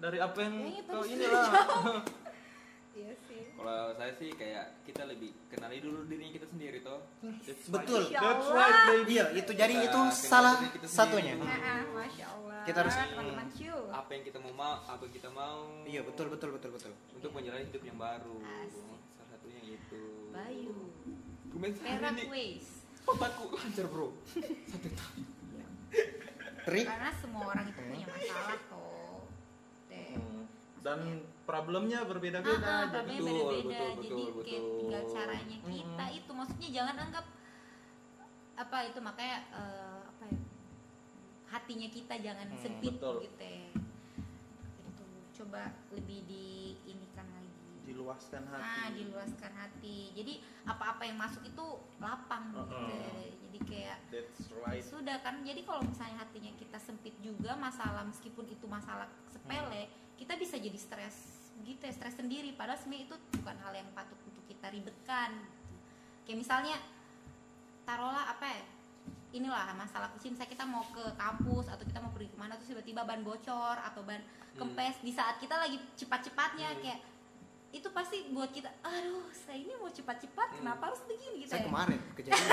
dari apa yang kau terus inilah iya sih. Kalau saya sih kayak kita lebih kenali dulu dirinya kita sendiri toh. That's Betul. Ya That's right, baby. iya itu jadi Kita itu salah diri satunya. Nah, ah, masya Allah. Kita harus- teman-teman apa yang kita mau mau apa yang kita mau. Iya betul betul betul betul. Untuk menjalani hidup yang baru. Asik. salah satunya itu. Bayu. Perak ini. ways otakku lancar bro. Tri karena semua orang itu punya masalah. Hmm. Dan problemnya Ah, berbeda-beda ah, jadi problemnya Betul, beda-beda betul, jadi betul, kayak betul. tinggal caranya kita itu. Maksudnya jangan anggap apa itu makanya eh, apa ya hatinya kita jangan Hmm, sempit betul. gitu ya. Itu coba lebih diinikan lagi. Diluaskan hati. Ah diluaskan hati. Jadi apa-apa yang masuk itu lapang gitu Uh-uh. jadi kayak that's right. sudah kan. Jadi kalau misalnya hatinya kita sempit juga masalah meskipun itu masalah sepele kita bisa jadi stres gitu ya stres sendiri. Padahal sebenarnya itu bukan hal yang patut untuk kita ribetkan gitu. kayak misalnya taruhlah apa ya inilah masalah kecil misalnya kita mau ke kampus atau kita mau pergi ke mana terus tiba-tiba ban bocor atau ban kempes. Di saat kita lagi cepat-cepatnya kayak itu pasti buat kita aduh saya ini mau cepat-cepat kenapa harus begini? Gitu saya ya. kemarin kejadian.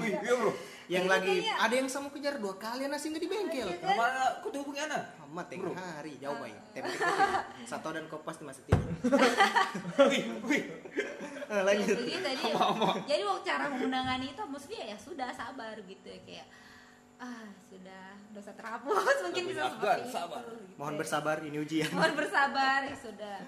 Iya. Bro. Yang Iya, lagi iya. ada yang sama kejar dua kali nasi nggak di bengkel. Kenapa kau tuh hubungi ana amat yang hari jauh baik Ah. tempe satu dan kau pasti masih tidur. Wih wih. Eh, lanjut. Jadi jadi waktu cara menangani itu maksudnya ya sudah sabar gitu ya kayak ah sudah dosa terhapus mungkin bisa seperti sabar. itu gitu mohon ya. bersabar ini ujian. Mohon bersabar ya sudah.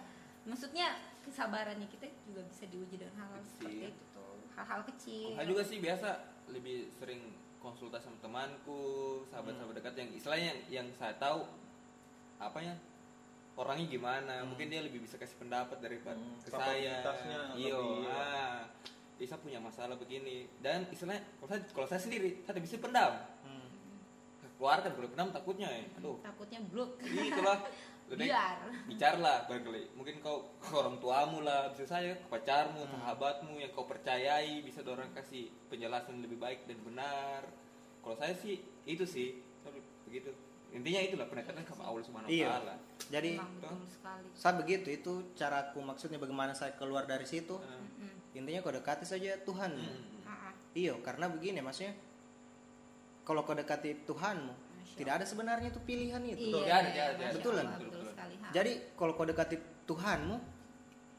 Maksudnya kesabarannya kita juga bisa diuji dengan hal-hal Kecil. seperti itu tuh. Hal-hal kecil. Saya juga sih biasa lebih sering konsultasi sama temanku sahabat-sahabat dekat yang istilahnya yang, yang saya tahu apanya orangnya gimana mungkin dia lebih bisa kasih pendapat daripada Hmm, ke saya. Iyo lebih- ah bisa punya masalah begini. Dan istilahnya kalau saya kalau saya sendiri saya tidak bisa pendam. Hmm. keluarkan kalau pendam takutnya ya aduh. Takutnya blok. Itulah lebih biar. bicara lah barangkali mungkin kau ke orang tuamu lah bisa saya ke pacarmu sahabatmu yang kau percayai bisa orang kasih penjelasan lebih baik dan benar. Kalau saya sih itu sih. Begitu. Intinya itulah pendekatan sama Allah subhanahu wa Iya. taala. Jadi betul saya begitu itu caraku maksudnya bagaimana saya keluar dari situ. Mm-mm. intinya kau dekati saja Tuhan. Hmm. Iya karena begini maksudnya kalau kau dekati Tuhanmu tidak ada sebenarnya itu pilihan itu. Iya, ada, tidak ada, Masya betul kan? betul Betul. Jadi kalau kau dekati Tuhanmu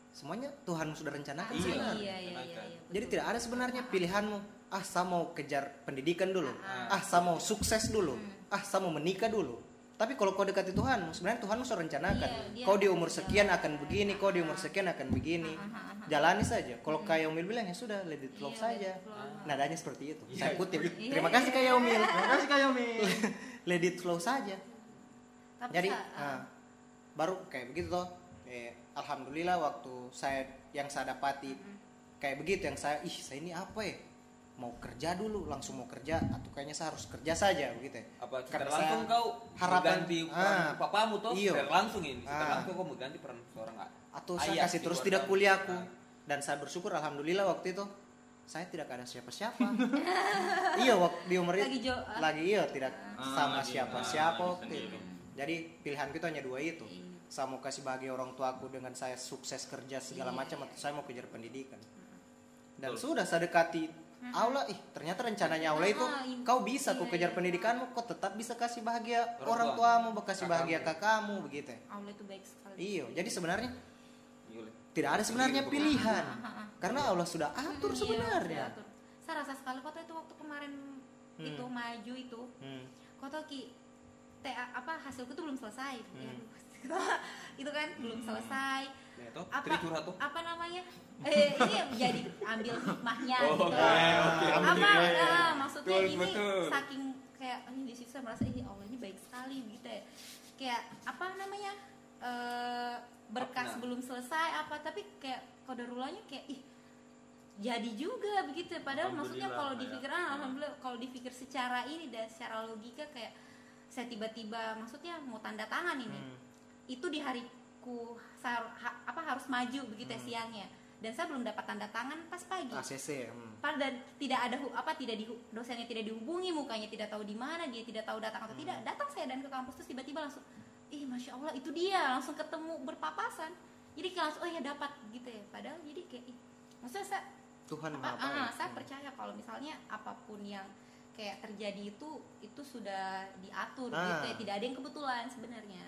semuanya Tuhanmu sudah rencanakan Ah, sebenarnya iya, iya, iya, iya, Jadi betul. tidak ada sebenarnya pilihanmu. Ah, saya mau kejar pendidikan dulu. Ah. Ah, saya mau sukses dulu. Hmm. Ah, saya mau menikah dulu. Tapi kalau kau dekati Tuhanmu, sebenarnya Tuhanmu sudah rencanakan. Iya, kau di akan umur sekian akan begini, kau di umur sekian akan begini. Ah, ah, ah, ah. Jalani saja. Kalau kayak Umil bilang ya sudah, let it flow Iya, saja. flow. Nadanya seperti itu. Iya. Saya kutip. Iya, Terima iya, kasih iya. kayak Umil. terima kasih kayak Yomi let it flow saja. Tapi Jadi sa- ah, ah, baru kayak begitu toh. Eh, Alhamdulillah waktu saya yang saya dapati kayak begitu yang saya ih saya ini apa ya mau kerja dulu langsung mau kerja atau kayaknya saya harus kerja saja begitu ya apa secara Karena langsung saya kau harapan- peran ah, papamu tuh iyo. secara langsung ini Ah. langsung kau mengganti peran seorang atau saya ayah kasih di terus tidak kuliahku Ah. dan saya bersyukur alhamdulillah waktu itu saya tidak ada siapa-siapa iya waktu di umur Lagi itu jo- ah. lagi iya tidak Ah, sama lagi- siapa-siapa ah, waktu itu jadi pilihan kita hanya dua itu Iya. Saya mau kasih bahagia orang tuaku dengan saya sukses kerja segala Iya, macam atau saya mau kejar pendidikan dan Betul. sudah saya dekati Allah ih ternyata rencananya Allah itu Ah, iya. kau bisa kau Iya, kejar iya. pendidikanmu kau tetap bisa kasih bahagia Orang orang, tua. tuamu kasih bahagia kakakmu begitu. Allah itu baik sekali iya jadi sebenarnya tidak ada sebenarnya pilihan karena Allah sudah atur Iya, sebenarnya sudah atur. saya rasa sekali kota itu waktu kemarin Hmm. itu maju itu Hmm. kota ki TA apa hasilku tuh belum selesai Hmm. Ya, itu kan belum selesai Ya, toh, apa tuh. apa namanya eh ini yang jadi ambil hikmahnya Oh, gitu oke, oke. apa ah, maksudnya Betul, ini betul. saking kayak ini di situ saya merasa ini Allah ini baik sekali gitu ya kayak apa namanya eh, berkas Nah. belum selesai apa tapi kayak kodarulahnya kayak ih jadi juga begitu ya padahal maksudnya kalau ya. dipikir ah, alhamdulillah kalau dipikir secara ini dan secara logika kayak saya tiba-tiba maksudnya mau tanda tangan ini Hmm. Itu di hariku sa- ha- apa harus maju begitu ya siangnya. Dan saya belum dapat tanda tangan pas pagi. ACC hmm. Padahal dan tidak ada apa tidak di dosennya tidak dihubungi mukanya tidak tahu di mana dia tidak tahu datang atau tidak. Datang saya dan ke kampus terus tiba-tiba langsung ih masya allah itu dia. Langsung ketemu berpapasan. Jadi kayak langsung oh ya dapat gitu ya. Padahal jadi kayak ih, maksudnya saya Tuhan apa, maha ah, saya percaya kalau misalnya apa pun yang kayak terjadi itu itu sudah diatur Ah. gitu ya. Tidak ada yang kebetulan sebenarnya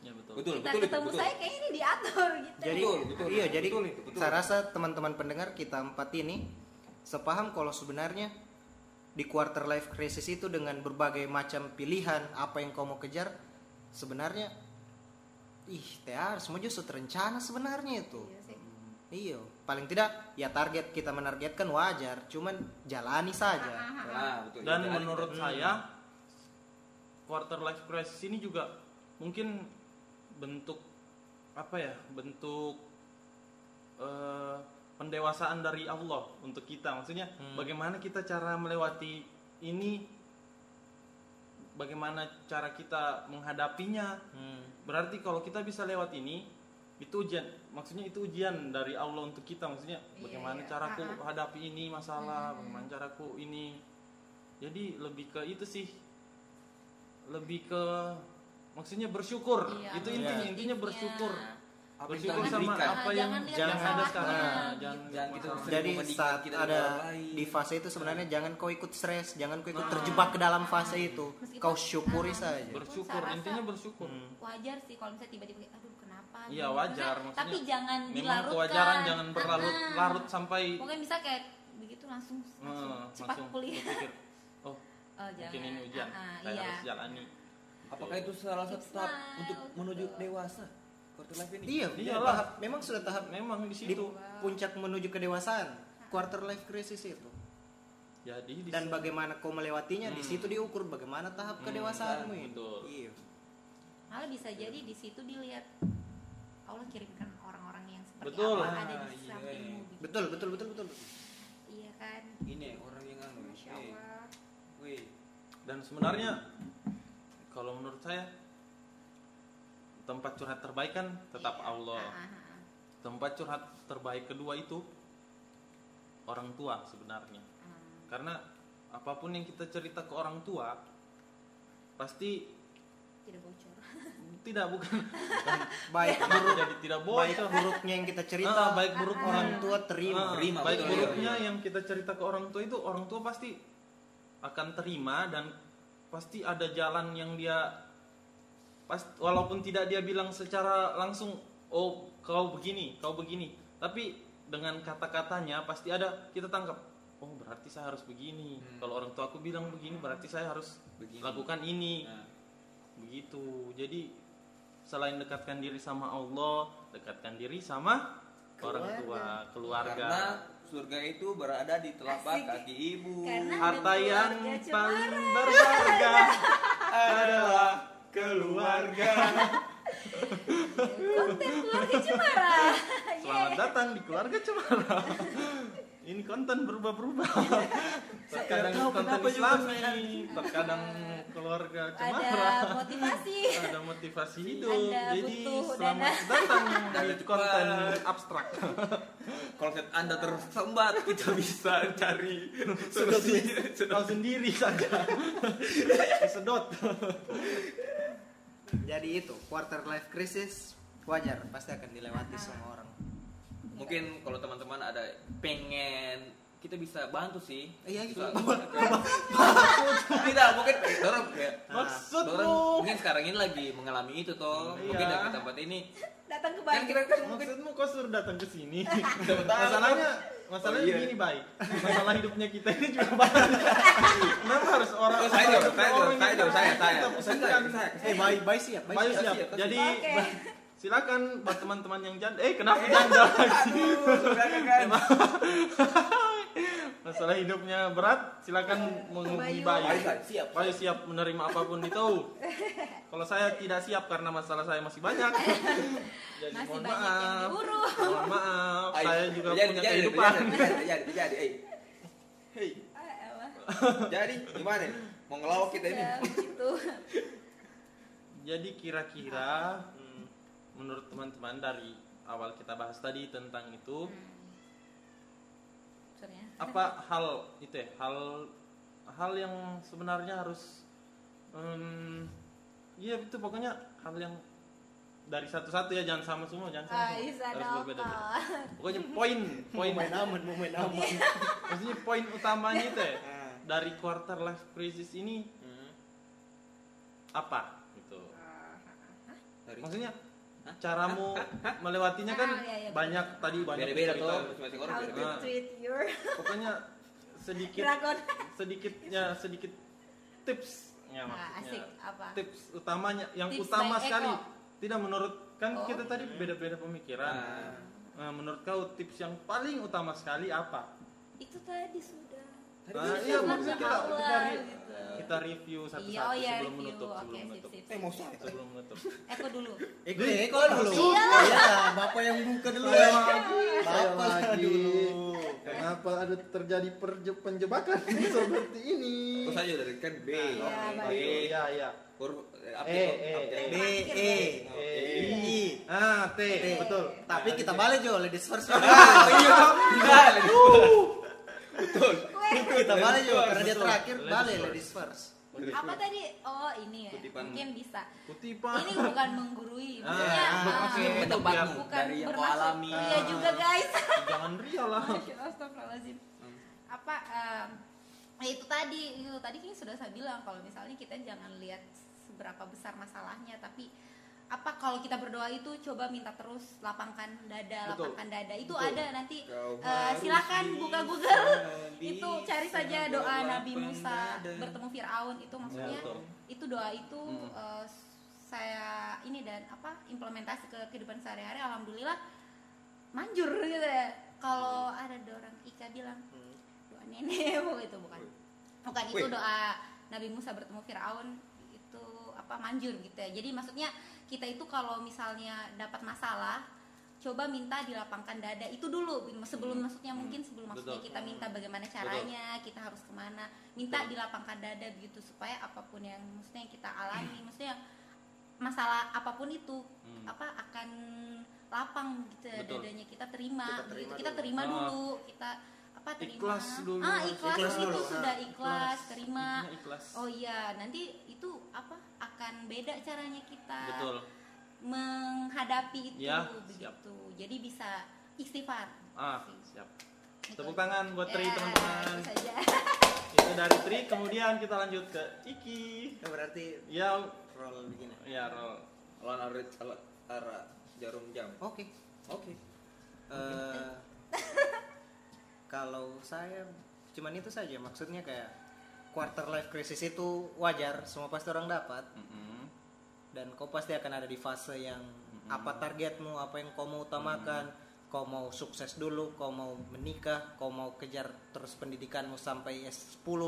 ya betul Betul, kita betul itu, ketemu betul. saya kayak ini diatur gitu Jadi Betul, betul. iya jadi Betul itu, betul. saya rasa teman-teman pendengar kita empat ini sepaham kalau sebenarnya di quarter life crisis itu dengan berbagai macam pilihan apa yang kau mau kejar sebenarnya ih TR semua justru terencana sebenarnya itu. Iya sih. Iya, paling tidak ya target kita menargetkan wajar, cuman jalani saja. Nah, betul. dan Jadi, menurut Hmm. saya quarter life crisis ini juga mungkin bentuk apa ya bentuk eh, pendewasaan dari Allah untuk kita maksudnya Hmm. bagaimana kita cara melewati ini bagaimana cara kita menghadapinya Hmm. berarti kalau kita bisa lewat ini itu ujian maksudnya itu ujian dari Allah untuk kita maksudnya Iya, bagaimana iya. caraku ah. hadapi ini masalah Hmm. bagaimana caraku ini jadi lebih ke itu sih lebih ke maksudnya bersyukur Iya, itu intinya positifnya. intinya bersyukur apa yang bersyukur sama diberikan. apa yang jangan yang ada sekarang gitu. jangan Jangan masalah. Jadi saat kita ada di fase itu sebenarnya jangan kau ikut stres, jangan kau ikut Ah. terjebak ke dalam fase itu. Meskipun- Kau syukuri ah, saja. bersyukur intinya bersyukur Hmm. wajar sih kalau misalnya tiba-tiba aduh kenapa Iya, gini?" wajar, Maksudnya, maksudnya tapi jangan memang dilarutkan kewajaran jangan berlarut-larut larut sampai pokoknya bisa kayak begitu langsung langsung cepat langsung pulih oh oh, jangan. mungkin ini ujian saya iya. harus jalani Apakah itu salah satu tahap untuk menuju dewasa? Quarter life ini. Iya, Iyalah. iya tahap memang sudah tahap memang di di situ puncak menuju kedewasaan. Quarter life crisis itu. jadi di Dan bagaimana kau melewatinya di Hmm. situ diukur bagaimana tahap Hmm, kedewasaanmu betul. Iya. malah bisa jadi di situ dilihat Allah kirimkan orang-orang yang seperti Betul. apa Ah, ada di iya, sampingmu gitu. Betul, betul, betul, betul. iya kan Ini orang yang anu. Masya eh, Allah Wih, dan sebenarnya kalau menurut saya tempat curhat terbaik kan tetap Iya. Allah Ah, ah, ah. tempat curhat terbaik kedua itu orang tua sebenarnya Ah. karena apa pun yang kita cerita ke orang tua pasti tidak bocor tidak bukan, bukan Baik buruk jadi tidak baik bocor buruknya yang kita cerita, Ah, baik buruk Ah, orang tua terima. Ah, Terima, baik betul, buruknya iya. yang kita cerita ke orang tua itu orang tua pasti akan terima dan pasti ada jalan yang dia pas walaupun tidak dia bilang secara langsung oh kau begini kau begini. Tapi dengan kata-katanya pasti ada kita tangkap oh berarti saya harus begini. Hmm. kalau orang tua aku bilang begini berarti saya harus begini. lakukan ini. Nah, begitu. Jadi selain dekatkan diri sama Allah dekatkan diri sama orang tua keluarga. Karena surga itu berada di telapak Asik. kaki ibu. Karena- harta yang paling berharga adalah keluarga. konten keluarga cemara Selamat datang di keluarga cemara. Ini konten berubah-berubah. Terkadang tahu konten Islami, terkadang keluarga ada cemara. motivasi Ada motivasi hidup. Anda Jadi selamat dana. datang cepat. konten abstrak. Kalau set Anda tersumbat, kita bisa cari solusi. Kau sendiri saja. Sedot. Jadi itu quarter life crisis wajar pasti akan dilewati semua orang. Mungkin kalau teman-teman ada pengen kita bisa bantu sih. Iya, itu. Bisa- Tidak, mungkin dorong ya. Maksudmu? Dorong mungkin sekarang ini lagi mengalami itu toh. Iya. Mungkin dari tempat ini datang ke kan kan mungkin Maksudmu kau suruh datang ke sini? tahu. Masalahnya masalahnya Oh, iya. gini baik. Masalah hidupnya kita ini juga banyak. Kenapa harus orang Oh, saya jauh, saya orang saya saya, saya. Saya, Eh, baik, baik siap, baik siap. Jadi silakan buat teman-teman yang janda. Eh kenapa janda lagi? Masalah hidupnya berat, silakan menghubungi Bayu. Siap. Bayu siap menerima apa pun itu. Kalau saya tidak siap karena masalah saya masih banyak. Jadi masih mohon banyak maaf. Mohon maaf, saya juga Terjadi, punya terjadi, kehidupan. terjadi, eh. Hei, Ah, elah. jadi gimana? Mau ngelawak kita ini? Ya, begitu. Jadi kira-kira menurut teman-teman dari awal kita bahas tadi tentang itu Hmm. Sorry ya. apa hal itu ya hal hal yang sebenarnya harus em, iya itu pokoknya hal yang dari satu-satu ya jangan sama semua jangan sama Ah, semua. harus dong. berbeda-beda pokoknya poin poin main aman mau main aman maksudnya poin utamanya itu ya Ah. dari quarter life crisis ini Hmm. apa gitu Dari- maksudnya caramu melewatinya kan Ah, iya, iya, banyak tadi banyak beda-beda cerita. tuh masing-masing orang beda-beda. Treat your pokoknya sedikit dragon. sedikit sedikit tips ya Nah, maksudnya asik apa? tips utamanya yang Tips utama sekali Eko. tidak menurut kan Oh. kita tadi beda-beda pemikiran Ah. Nah, menurut kau tips yang paling utama sekali apa Itu tadi sudah. Nah, iya kan maksudnya kita, gitu. review satu-satu Iya, oh iya, sebelum review. menutup sebelum menutup sip, eh mau saya sebelum menutup Eko dulu. eh, kau dulu iya bapak yang buka dulu Saya ya lagi, saya bapak lagi. dulu Kenapa ada terjadi penjebakan seperti ini? Terus aja dari kan B. Iya, B. Iya, iya. Huruf eh, apa eh, Apa eh. itu? B E I Ah, T, betul. tapi kita balik jo ladies first Iya. Enggak, Betul. Kita balik jo karena dia terakhir balik ladies first Apa tadi? Oh, ini ya. Kutipan. Mungkin bisa. kutipan Ini bukan menggurui. Ah, Maksudnya ah, ah, oke. Pendapat bukan dari bermaksud. alami. Iya juga, guys. jangan ria lah Astagfirullahaladzim. Apa ya itu tadi itu tadi kan sudah saya bilang kalau misalnya kita jangan lihat seberapa besar masalahnya tapi apa kalau kita berdoa itu coba minta terus lapangkan dada Betul. lapangkan dada. Itu Betul. ada nanti. Kau harus silakan buka Google itu cari saja doa Nabi Musa dada. bertemu Firaun. Itu maksudnya betul. itu doa itu Hmm. eh, saya ini dan apa implementasi ke kehidupan sehari-hari. Alhamdulillah manjur gitu ya. Kalau ada orang Ika bilang doa nenekmu itu bukan. Bukan itu doa Nabi Musa bertemu Firaun. Itu apa manjur gitu ya. Jadi maksudnya kita itu kalau misalnya dapat masalah coba minta dilapangkan dada. Itu dulu sebelum maksudnya mungkin sebelum maksudnya Betul. kita minta bagaimana caranya kita harus ke mana. Minta dilapangkan dada begitu supaya apa pun yang maksudnya yang kita alami maksudnya masalah apa pun itu Hmm. apa akan lapang gitu ya Betul. dadanya. Kita terima Kita kita terima terima, kita terima Ah. dulu. Kita apa terima? Ikhlas dulu. ah ikhlas, Ikhlas itu dulu, sudah ah. ikhlas. terima. Ikhlas. Oh iya. Nanti itu apa akan beda caranya kita betul. menghadapi itu Ya, begitu. Siap. jadi bisa istighfar. Ah siap. Tepuk tangan buat Tri Ya, teman-teman. itu dari Tri kemudian kita lanjut ke Iki. Ya, berarti ya. roll begini. Ya roll. Lawan arah arah- arah jarum jam. oke. Oke. Eh, kalau saya cuman itu saja maksudnya kayak quarter life crisis itu wajar semua pasti orang dapat. Mm-mm. dan kau pasti akan ada di fase yang apa targetmu apa yang kau mau utamakan kau mau sukses dulu kau mau menikah kau mau kejar terus pendidikanmu sampai S10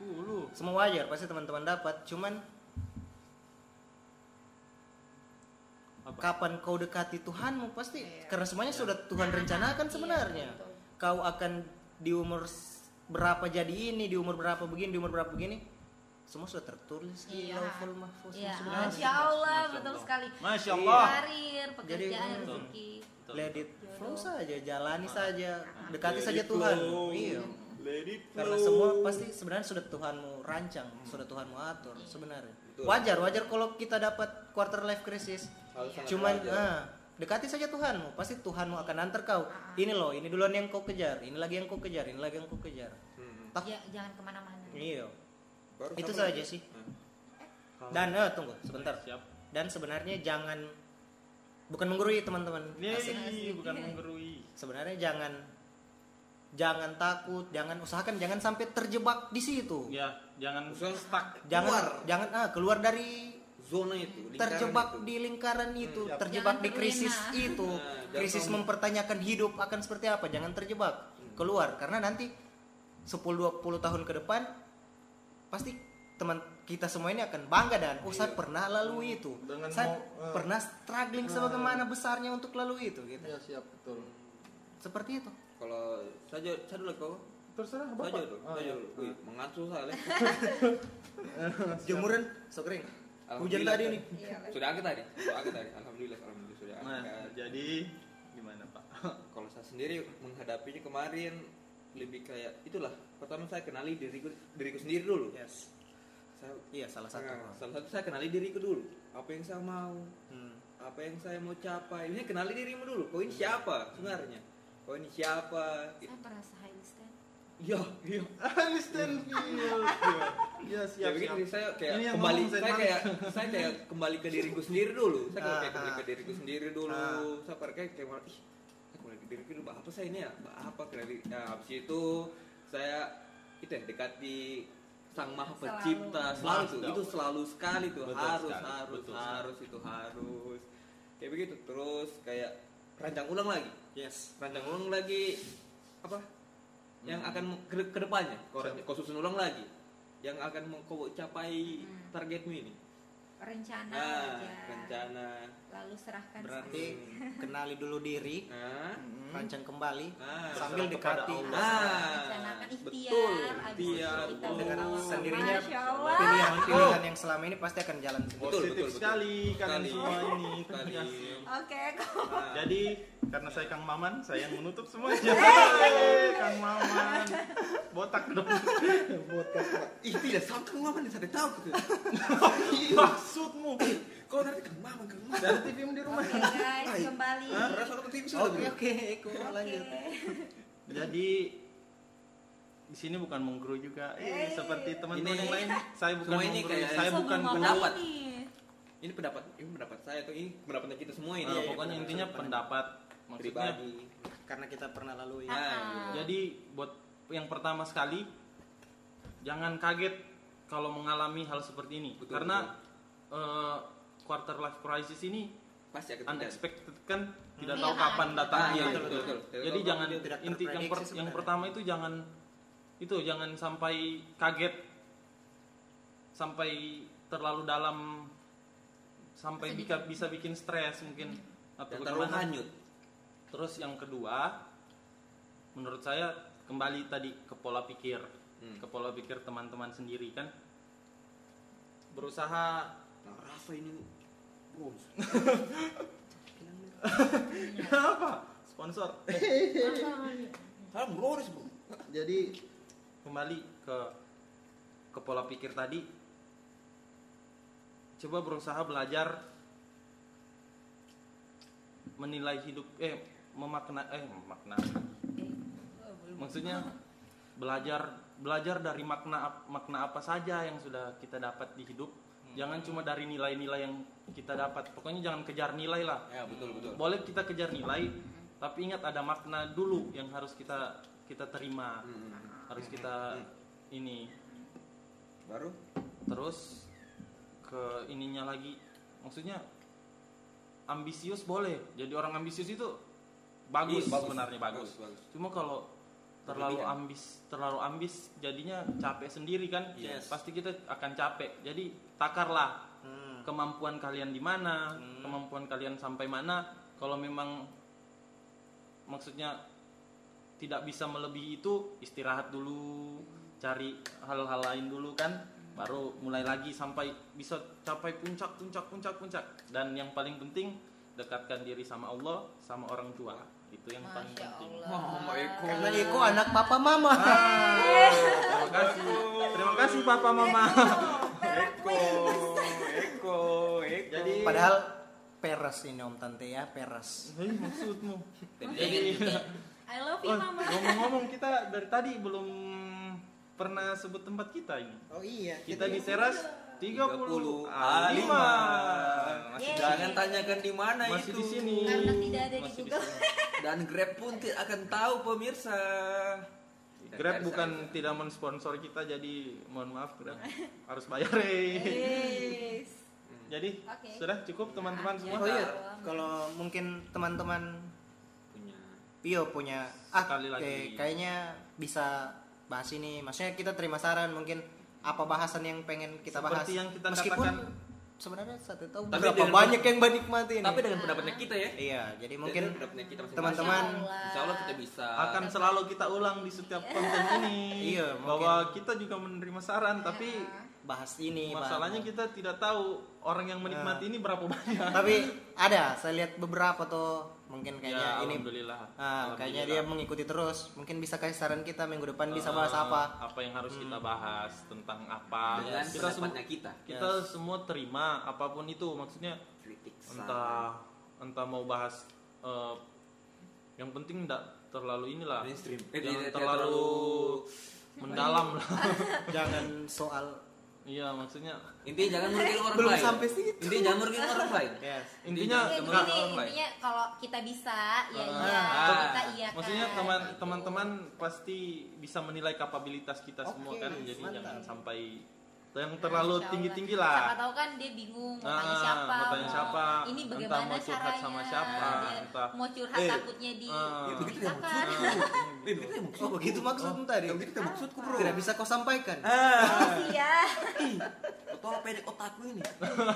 10 semua wajar pasti teman-teman dapat cuman apa? kapan kau dekati Tuhanmu pasti. Iya. karena semuanya sudah Tuhan rencanakan Iya, sebenarnya. Kau akan di umur berapa jadi ini di umur berapa begini di umur berapa begini? Semua sudah tertulis. Di Iya. Lauhul Mahfuz Iya, sebenarnya. Masya Allah, Masya betul sekali. Masya Iya. Allah. Karir, pekerjaan, Jadi, rezeki. Betul. let it flow saja jalani saja dekati Let saja Tuhan. iya. Karena semua pasti sebenarnya sudah Tuhanmu rancang sudah Tuhanmu atur sebenarnya. Betul. wajar wajar kalau kita dapat quarter life crisis. Cuman ah, dekati saja Tuhanmu pasti Tuhanmu akan antar kau. Ini loh ini duluan yang kau kejar ini lagi yang kau kejar ini lagi yang kau kejar. Hmm. tak Ja- jangan ke mana-mana. iya. Baru Itu saja sih. Hmm. dan eh, tunggu sebentar. Siap. Dan sebenarnya jangan bukan menggurui teman-teman. Yeay, bukan menggurui. Sebenarnya jangan jangan takut jangan usahakan jangan sampai terjebak di situ. Ya jangan Usaha stuck. Jangan keluar. jangan ah keluar dari zona itu lingkaran terjebak itu. di lingkaran itu siap. terjebak Jangan di krisis terlena. itu Nah, krisis mempertanyakan hidup akan seperti apa jangan terjebak keluar karena nanti 10-20 tahun ke depan pasti teman kita semua ini akan bangga dan oh saya pernah lalui itu Dengan saya mau- eh. pernah struggling sebagaimana besarnya untuk lalui itu gitu Ya siap betul. seperti itu kalau saja saya dulu kau Terserah saja Bapak. dulu Ah, saja ya. dulu Wih, mengantuk saya jemuran so kering hujan tadi nih. Iya, sudah agak tadi. Sudah agak tadi. Alhamdulillah alhamdulillah Nah, kan. jadi gimana Pak? kalau saya sendiri menghadapinya kemarin lebih kayak itulah. Pertama saya kenali diriku diriku sendiri dulu. Yes. Saya iya salah satu. Nah, salah satu saya kenali diriku dulu. Apa yang saya mau Hmm. apa yang saya mau capai. Ini kenali dirimu dulu. Kau ini siapa sebenarnya? Kau ini siapa? Saya merasa iya iya. Einstein Field. Ya ya siap begitu siap. sih, saya kayak Ini kembali saya Zaid kayak saya kayak kembali ke diriku sendiri dulu. Saya kayak, kayak Ah, kembali ah. ke diriku sendiri dulu. Ah. saya kayak kayak malah, ih saya kembali ke diriku dulu. Apa saya ini ya? Bah, apa? Kenali nah, habis itu saya itu ya dekati sang maha Selalu. pencipta. Selalu. Mas, itu selalu. sekali tuh. Betul harus sekali, harus betul harus itu harus. Kayak begitu. Terus kayak rancang ulang lagi. Yes. Rancang ulang lagi apa yang Hmm. akan ke, ke depannya kau, susun ulang lagi yang akan mau kau capai Hmm. targetmu ini rencana nah aja rencana lalu serahkan berarti Hmm. kenali dulu diri nah, rancang kembali nah sambil dekati. Ah, rencanakan ikhtiar betul, ikhtiar, betul. dengan sendirinya Masya Allah. pilihan-pilihan yang selama ini pasti akan jalan sendiri. Betul, Positif betul, betul. sekali kalian semua ini. Oke kok. Nah, Jadi karena saya Kang Maman, saya yang menutup semuanya. Hey, Kang Maman, botak dong. Botak. Ih tidak sama kang mama nih saya tahu. Maksudmu kau nanti kang mama kang mama dari TV di rumah. oke guys kembali rasa aku tim sudah oke oke Eko lanjut. Jadi di sini bukan mengguru juga, eh, seperti teman-teman yang lain. Saya bukan ini kayak- saya bukan pendapat. ini. ini pendapat ini pendapat saya tuh ini pendapatnya kita semua ini Nah, ya, pokoknya pendapat intinya pendapat maksudnya. pribadi karena kita pernah lalui gitu. Jadi buat yang pertama sekali jangan kaget kalau mengalami hal seperti ini Betul, karena eh, quarter life crisis ini pasti akan terjadi unexpected kan? Tidak Iya, tahu kapan ah, datangnya iya, gitu. betul, betul. Tidak Jadi tahu jangan kapan tidak inti yang, per- yang pertama itu jangan itu jangan sampai kaget sampai terlalu dalam sampai bisa bisa bikin stres mungkin. Atau yang terlalu hanyut. Terus yang kedua, menurut saya kembali tadi ke pola pikir, Hmm. ke pola pikir teman-teman sendiri kan, berusaha nah, Rafa ini bros apa? Sponsor. Salam Boris bro Jadi Kembali ke ke pola pikir tadi. Coba berusaha belajar menilai hidup eh memakna eh memakna maksudnya belajar belajar dari makna makna apa saja yang sudah kita dapat di hidup jangan cuma dari nilai-nilai yang kita dapat. Pokoknya jangan kejar nilai lah. Ya betul betul. Boleh kita kejar nilai tapi ingat ada makna dulu yang harus kita kita terima. Hmm. harus kita ini. Baru? Terus ke ininya lagi. Maksudnya ambisius boleh. Jadi orang ambisius itu bagus, Iya, bagus. sebenarnya bagus. Bagus, bagus. cuma kalau terlalu ambis terlalu ambis jadinya capek sendiri kan? Yes. pasti kita akan capek. Jadi takarlah Hmm. kemampuan kalian di mana Hmm. kemampuan kalian sampai mana. Kalau memang maksudnya tidak bisa melebihi itu istirahat dulu cari hal-hal lain dulu kan. Baru mulai lagi sampai bisa capai puncak puncak puncak puncak. Dan yang paling penting dekatkan diri sama Allah sama orang tua. Itu yang paling Masya penting. Allah. Mama Eko. karena Eko anak papa mama. Terima kasih. Terima kasih papa mama Eko Eko Eko jadi padahal peres ini om tante ya peres Hei, maksudmu Jadi, I love you Oh, mama ngomong-ngomong kita dari tadi belum pernah sebut tempat kita ini. oh iya Kita di teras 30 A5 lima. Masih di Jangan tanyakan di mana Masih itu di sini. Karena tidak ada di Masih di Google. sini. Dan Grab pun tidak akan tahu pemirsa Grab bukan tidak mensponsor kita jadi mohon maaf Grab harus bayar. eh. yes Jadi Oke. sudah cukup teman-teman semua. oh iya kalau mungkin teman-teman punya Pio punya ah Sekali lagi. kayak- kayaknya bisa bahas ini maksudnya kita terima saran mungkin apa bahasan yang pengen kita bahas Seperti yang kita meskipun katakan- sebenarnya satu tahu Tapi berapa dengan- banyak yang menikmati ini. Tapi dengan pendapatnya kita ya. Iya jadi mungkin teman-teman Insya Allah kita bisa Akan selalu kita ulang di setiap konten ini. Iya, mungkin. bahwa kita juga menerima saran tapi bahas ini bahas- Masalahnya kita tidak tahu orang yang menikmati ini berapa banyak. tapi ada saya lihat beberapa tuh mungkin kayaknya ya, ini alhamdulillah. ah, kayaknya dia Alhamdulillah. mengikuti terus mungkin bisa kasih saran kita minggu depan bisa Eh, bahas apa Apa yang harus kita bahas tentang apa? dengan kita pendapatnya kita kita semua terima apa pun itu maksudnya kritik entah entah mau bahas eh, yang penting tidak terlalu inilah Mainstream. Eh, tidak terlalu terlalu- mendalam lah jangan soal iya maksudnya intinya jangan merugikan orang Belum lain sampai situ. intinya jangan merugikan orang lain yes. intinya lain. intinya kalau kita bisa ya Ah. iya Ah. kita iya maksudnya kan, teman gitu. teman-teman pasti bisa menilai kapabilitas kita semua Oke, kan jadi mantap. jangan sampai yang terlalu tinggi-tinggi siapa lah tahu kan dia bingung mau Ah, tanya siapa. mau tanya siapa, ini entah bagaimana mau curhat caranya? sama siapa, dia entah- mau curhat Eh, takutnya di ah. Ya, begitu ya apa maksudku Eh, begitu ya maksudku oh begitu maksudmu tadi Ya, begitu ya maksudku bro. Tidak bisa kau sampaikan. Oh iya tolong pede otakku ini?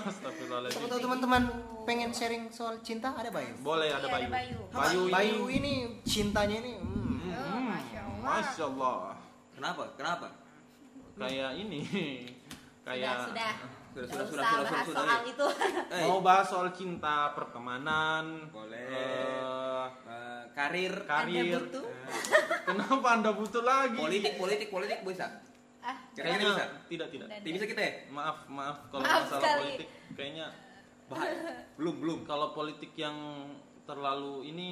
Astagfirullahaladzim. siapa tahu teman-teman pengen sharing soal cinta ada bayu? Boleh ada Iya, Bayu. Bayu. Bayu ini. Bayu ini cintanya ini hmm, oh, masya Allah. Masya Allah. Kenapa? Kenapa? Kayak ini kayak sudah. Sudah, sudah sudah, sudah, usah sudah, bahas sudah, soal eh. itu. Eh, mau bahas soal cinta pertemanan Boleh. eh, eh, karir. Karir. Anda butuh? kenapa anda butuh lagi? Politik politik politik bisa? Ah kayaknya bisa? tidak tidak. Tidak bisa kita ya? Maaf maaf kalau Maaf masalah sekali. politik. Kayaknya bahaya. Belum belum. kalau politik yang terlalu ini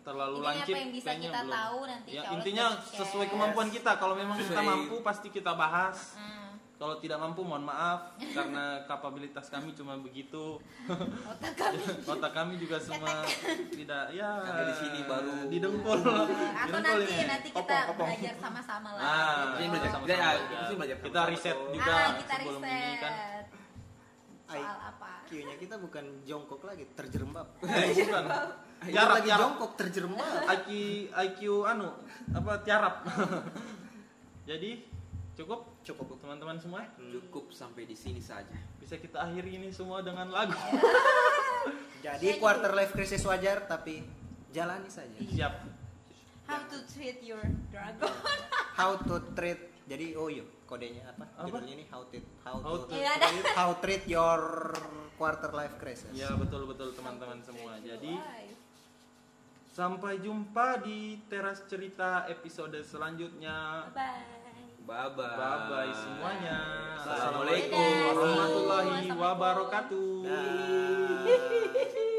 terlalu Intinya lancip apa yang bisa kayaknya kita belum. tahu nanti ya, intinya sesuai kemampuan kita. Kalau memang kita mampu pasti kita bahas. Hmm, kalau tidak mampu mohon maaf karena kapabilitas kami cuma begitu. Otak kami. Otak kami juga semua tidak ya di sini baru. di dengkol atau nanti ini. nanti kita belajar sama-sama lah. Ah, Ini belajar. sama-sama kita- juga. kita belajar. Kita riset juga ah kita sebelum ini kan. riset soal apa? Q-nya kita bukan jongkok lagi terjerembab. Bukan. Kita tiarap lagi tiarap. jongkok terjerembab. IQ IQ anu apa tiarap. Jadi cukup cukup teman-teman semua? Cukup sampai di sini saja. Bisa kita akhiri ini semua dengan lagu. Jadi quarter life crisis wajar tapi jalani saja. Siap. How to treat your dragon. How to treat jadi oh iya kodenya apa, Apa? judulnya ini how to how, How to, to- Iya, ada. how treat your quarter life crisis. Ya betul betul teman-teman semua. jadi sampai jumpa di teras cerita episode selanjutnya. Bye bye bye bye bye semuanya Assalamualaikum warahmatullahi wabarakatuh. Dah.